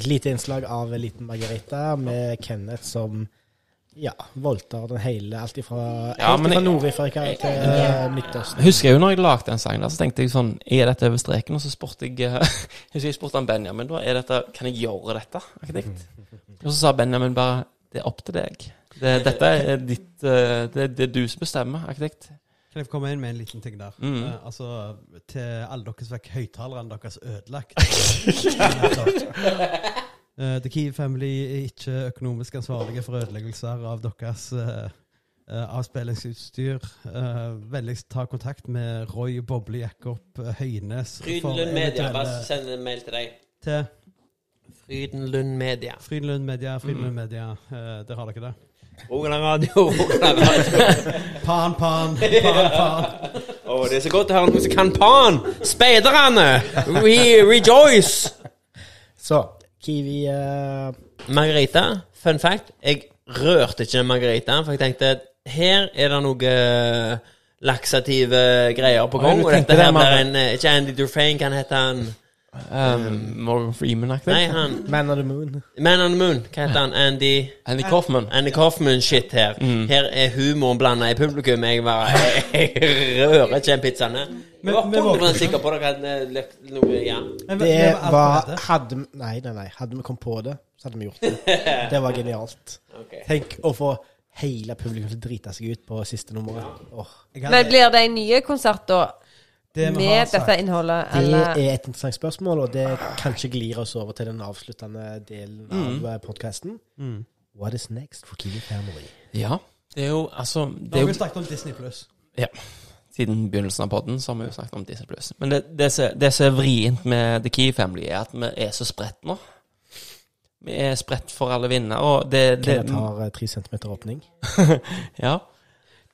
Et lite innslag av Liten Margarita med Kenneth som ja, voldtar den hele Alt ifra, Ja, helt ifra Nord-Afrika til uh, Midtøsten. Husker jeg jo når jeg lagde den sangen, der, så tenkte jeg sånn Er dette over streken? Og så spurte jeg husker jeg spurte han Benjamin da er dette, Kan jeg gjøre dette, arkitekt? Og så sa Benjamin bare Det er opp til deg. Det, dette er ditt eh, det, det er du som bestemmer, arkitekt. Kan jeg få komme inn med en liten ting der? Mm. Uh, altså, til alle dere som fikk høyttalerne deres ødelagt. uh, The Key Family er ikke økonomisk ansvarlige for ødeleggelser av deres uh, avspillingsutstyr. Uh, Vennligst ta kontakt med Roy Boble Jakob Høynes. Frydenlund Media. Bare send en mail til deg. Til Frydenlund Media. Frydenlund Media. Frydenlund Media. Uh, der har dere det. Rogaland Radio, Rogaland Radio. Pan, pan, pan, pan. Oh, det er så godt å høre noen som kan pan! Speiderne! We rejoice! Så Kiwi uh... Margarita, fun fact. Jeg rørte ikke Margarita, for jeg tenkte her er det noe laksative greier på gang. du Og dette her blir en eh, Ikke Andy Dufresne, kan hete han? Um, Morgan Freeman-aktig. Nei, han Man of the Moon. Man on the Moon. Hva heter han? Andy Andy Coffman. Andy Coffman-shit her. Mm. Her er humoren blanda i publikum. Jeg bare Jeg, rører ikke den pizzaen. Jeg Men- var men våkner 100 sikker på at dere hadde lagt noe igjen. Vi- Det var hadde, Nei, nei, nei. Hadde vi kommet på det, så hadde vi gjort det. Det var genialt. Okay. Tenk å få hele publikum til å drite seg ut på siste nummeret. Ja. Oh. Men blir det nye ny konsert, vi har med sagt- dette innholdet, Det er et interessant spørsmål, og det kanskje glir oss over til den avsluttende delen Mm. av podkasten. Mm. What is next for Kiwi Family? Ja. Det er jo altså Da det har jo, vi snakket om Disney Pluss. Siden begynnelsen av podden så har vi jo snakket om Disney Plus. Men det, det, som- er vrient med The Kiwi Family, er at vi er så spredt nå. Vi er spredt for alle vinder, og det, det Kenneth har eh, tre centimeter åpning. Ja.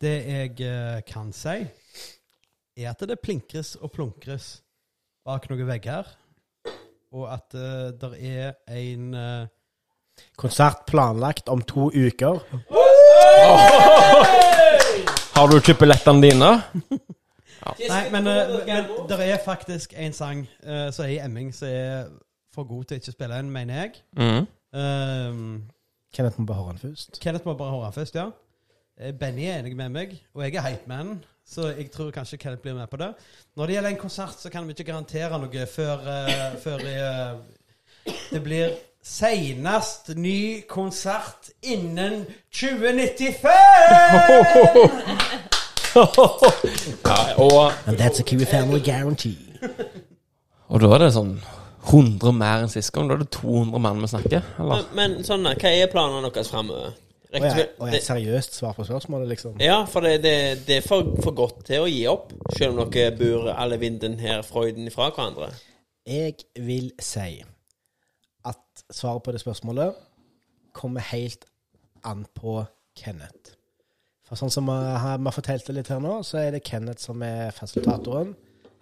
Det jeg eh, kan si, er at det plinkres og plunkres bak noen vegger. Og at uh, det er en uh, Konsert planlagt om to uker. Har du kjøpt billettene dine? Nei, men, uh, men det er faktisk en sang uh, som er i Emming som er for god til ikke å spille en, mener jeg. Mm. Um, Kenneth må bare høre den først. Kenneth må bare høre han først, ja. Eh, Benny er enig med meg, og jeg er hypeman, så jeg tror kanskje Kenneth blir med på det. Når det gjelder en konsert, så kan vi ikke garantere noe før, uh, før uh, det blir senest ny konsert innen 2095! Ja, og, And that's a Kiwi Family guarantee. og da er det sånn 100 mer enn sist gang. Da er det 200 mann vi snakker. Eller? Men, men sånn, hva er planene deres framover? Og jeg, og jeg seriøst svar på spørsmålet, liksom. Ja, for det, det, det er for, for godt til å gi opp, selv om dere bor alle vinden her Freuden ifra hverandre. Jeg vil si at svaret på det spørsmålet kommer helt an på Kenneth. For sånn som vi har, vi har fortalt det litt her nå, så er det Kenneth som er fasilitatoren.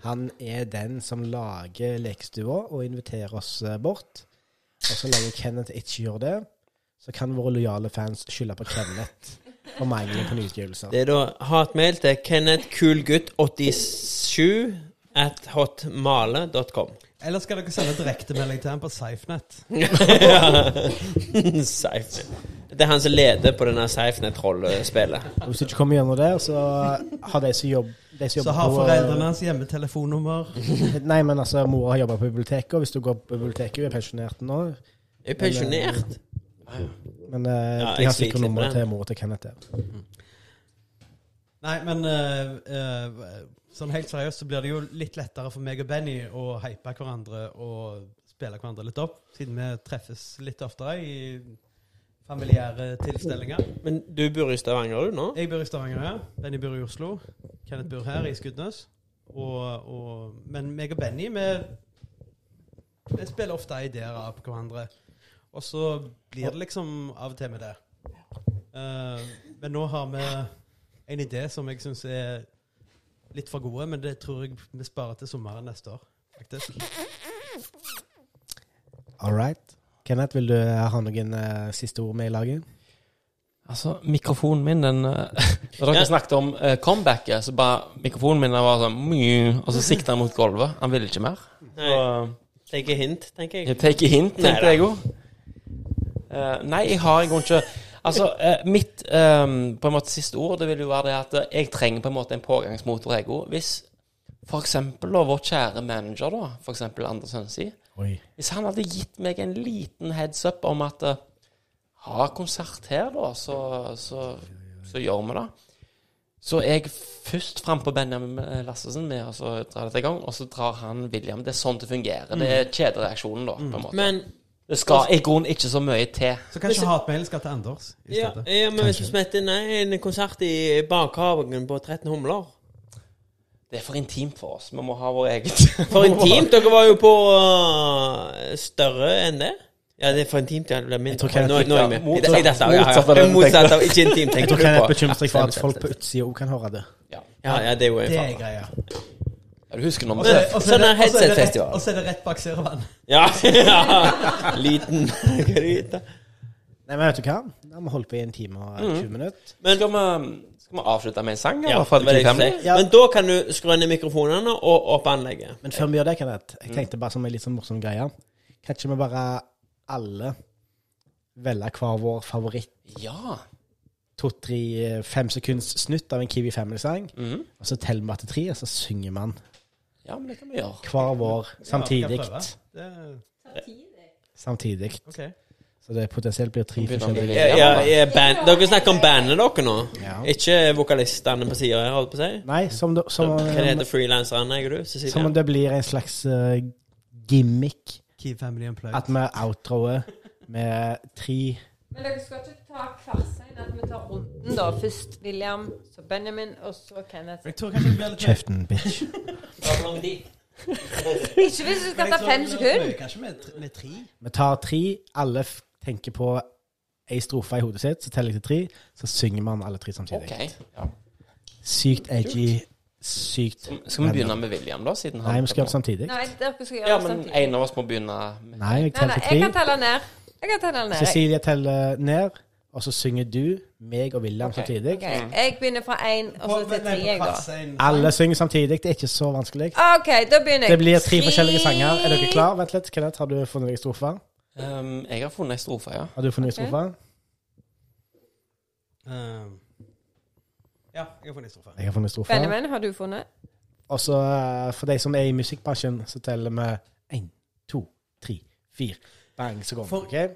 Han er den som lager lekestua og inviterer oss bort. Og så lenge Kenneth ikke gjør det, så kan våre lojale fans skylde på Kenneth for mangelen på nyutgivelser. Det er da hatmail til kennethkulgutt87 at hotmale.com. Eller skal dere sende direktemelding til ham på SafeNet? Safenet. Det er han som leder på denne Safenet-rollespillet. Hvis du ikke kommer gjennom der, så har de som jobber Så har foreldrene hans hjemmetelefonnummer. Nei, men altså, mor har jobba på biblioteket, og hvis du går på biblioteket hun er pensjonert nå Er pensjonert? Men eh, Ja, de jeg har sikkert nummeret til mora til Kenneth der. Nei, men eh, eh, sånn helt seriøst så blir det jo litt lettere for meg og Benny å hype hverandre og spille hverandre litt opp, siden vi treffes litt oftere i familiære tilstelninger. Men du bor i Stavanger, du, nå? Jeg bor i Stavanger, ja. Benny bor i Oslo. Kenneth bor her i Skudenes. Og, og, men meg og Benny, vi, vi spiller ofte ideer av hverandre. Og så blir det liksom av og til med det. Uh, men nå har vi en idé som jeg syns er litt for gode, men det tror jeg vi sparer til sommeren neste år, faktisk. All right. Kenneth, vil du ha noen uh, siste ord med i laget? Altså, mikrofonen min, den eh, Når dere snakket om uh, comebacket, så bare Mikrofonen min var sånn Og så sikta han mot gulvet. Han ville ikke mer. Nei. Og, Take a hint, tenker jeg. take a hint, tenkte jeg òg. Nei, jeg har i grunnen ikke Altså, eh, mitt eh, på en måte siste ord det vil jo være det at eh, jeg trenger på en måte en pågangsmotor, jeg òg. Hvis for eksempel vår kjære manager, da, for eksempel Anders Hønsi Hvis han hadde gitt meg en liten heads up om at eh, ha konsert her, da, så, så, så gjør vi det. Så er jeg først frampå Benjamin Lassesen med å dra dette i gang, og så drar han William. Det er sånn det fungerer. Det er kjedereaksjonen, da, på en måte. Men, det skal i grunnen ikke så mye til. Så kanskje hatmailen skal til Anders i ja, stedet. ja, men hvis du smetter inn en konsert i bakhagen på 13 humler Det er for intimt for oss. Vi må ha vår eget. For intimt! Dere var jo på uh, større enn det. Ja, det er for intimt. Ja, det blir Jeg tror. Nå, Kenneth- nå er. Motsatt- av ikke intimt, Jeg tror Kenneth bekymrer seg for at folk på utsida òg kan høre det. Ja. Ja, ja, det er jo en fare. Du husker når vi er det- og så er Sånn det- er er det rett- headset-festival. Og så er det rett bak Servan. Ja, ja. Liten heter? Nei, men vet du hva? Da har vi holdt på i en time og 20 minutter. Men da må skal vi avslutte med en sang? Ja. Ja. Men da kan du skru ned mikrofonene og opp anlegget. Men før vi gjør det, Kenneth, jeg tenkte bare som en litt sånn morsom greie. Kan ikke vi bare alle velge hver vår favoritt Ja. to-tre fem sekunds snutt av en Kiwi Family-sang, Mhm. og så teller vi til tre, og så synger man ja, men det kan vi gjøre. hver vår samtidig. Ja, Samtidig. Okay. Så det potensielt blir tre forskjellige Ja, ja, band. Dere snakker om bandet dere nå? Ja. Ikke vokalistene på sida her, holdt på å si? Nei, som, det- som, Hva det heter frilanserne, er du? Som om det blir en slags uh, gimmick Key Family Unplugged. at vi outroer med tre Men dere skal ikke ta klassein at vi tar runden, da. Først William, så Benjamin, og så Kenneth. Jeg tror kanskje det blir litt Kjeften, bitch. Ikke hvis du skal ta fem sekunder. Kanskje med, med tre? Vi tar tre. Alle f- tenker på ei strofe i hodet sitt, så teller jeg til tre. Så synger man alle tre samtidig. Ok. Ja. Sykt edgy. Sykt Skal vi begynne med William, da? Siden han Nei, vi skal gjøre det samtidig. Nei, dere skal gjøre Ja, det men samtidig. en av oss må begynne med Nei, jeg Nei, teller nei, til jeg kan tre. telle ned. Jeg kan telle ned. Cecilie teller ned, og så synger du, meg og William okay. samtidig. Okay. Jeg begynner fra én, og så til tre. Alle synger samtidig. Det er ikke så vanskelig. OK, da begynner jeg. Det blir tre forskjellige sanger. Er dere klar? Vent litt. Kenneth, har du funnet deg strofe? um, Jeg har funnet ei strofe, ja. Har du funnet deg Ok. strofer? Um, ja, jeg har funnet strofe. Jeg har funnet strofer. Benjamin, har du funnet? Og så eh, for de som er i musikkbransjen, så teller vi én, to, tre, fire. Bang, så går vi. For- OK? Er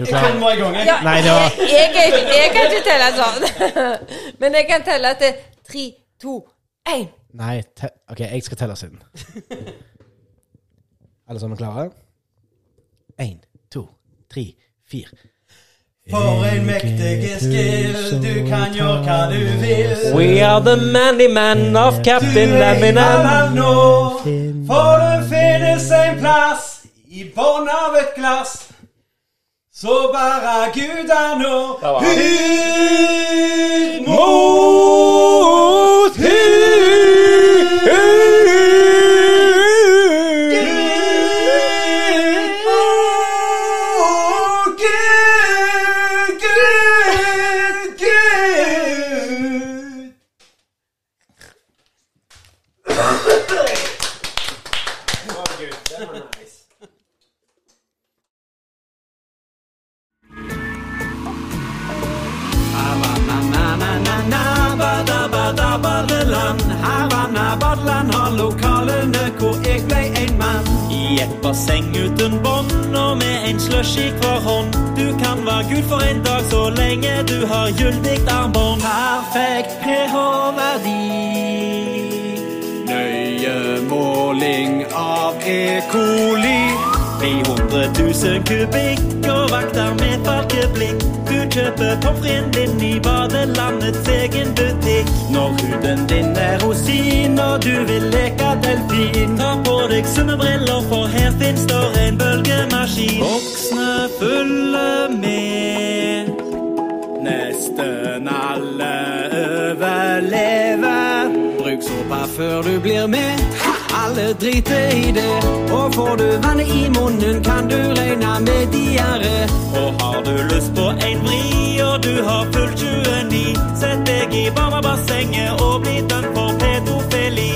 du Jeg klar? i gang, jeg. Ja, Nei, det var- jeg, jeg, jeg kan ikke telle sånn. Men jeg kan telle til tre, to, én. Nei, te OK, jeg skal telle siden. Alle sammen klare? Én, to, tre, fire. For en mektig skill, du kan gjøre hva du vil. We are the manly men of Captain Du er ikke nå, for det finnes en plass i bånn av et glass. Så bærer Gud er nå hud mot hud. Badeland har lokalene hvor jeg ble en mann. I et basseng uten bånd og med en slush i hver hånd. Du kan være gud for en dag så lenge du har gyldig armbånd. Perfekt pH-verdi. Nøye måling av E. coli. 300 000 kubikk og vakter med falkeblikk. Du kjøper pommes fritesen din i badelandets egen butikk. Når huden din er rosin og du vil leke delfin, ta på deg sunne for her fins det en bølgemaskin. Voksne følger med. Nesten alle overlever. Bruk såpa før du blir med. Alle driter i det. Og får du vannet i munnen, kan du regne med diaré. Og har du lyst på en vri, og du har fullt 29, sett deg i varmebassenget og bli dømt for pedofili.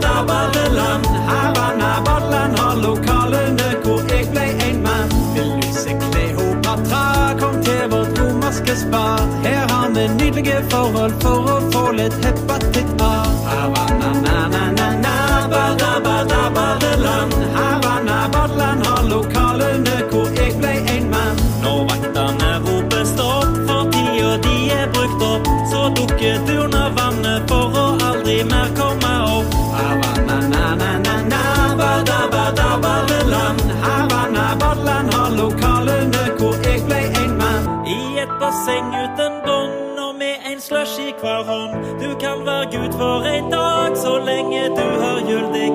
Badeland, Havana, Badeland har lokalene hvor jeg ble en mann. Vil du se Kleopatra, kom til vårt romerske spa. Her har vi nydelige forhold for å få litt hepatitt A. Havana, uten bånd og med en slush i hver hånd. Du kan være Gud for en dag så lenge du har gyldig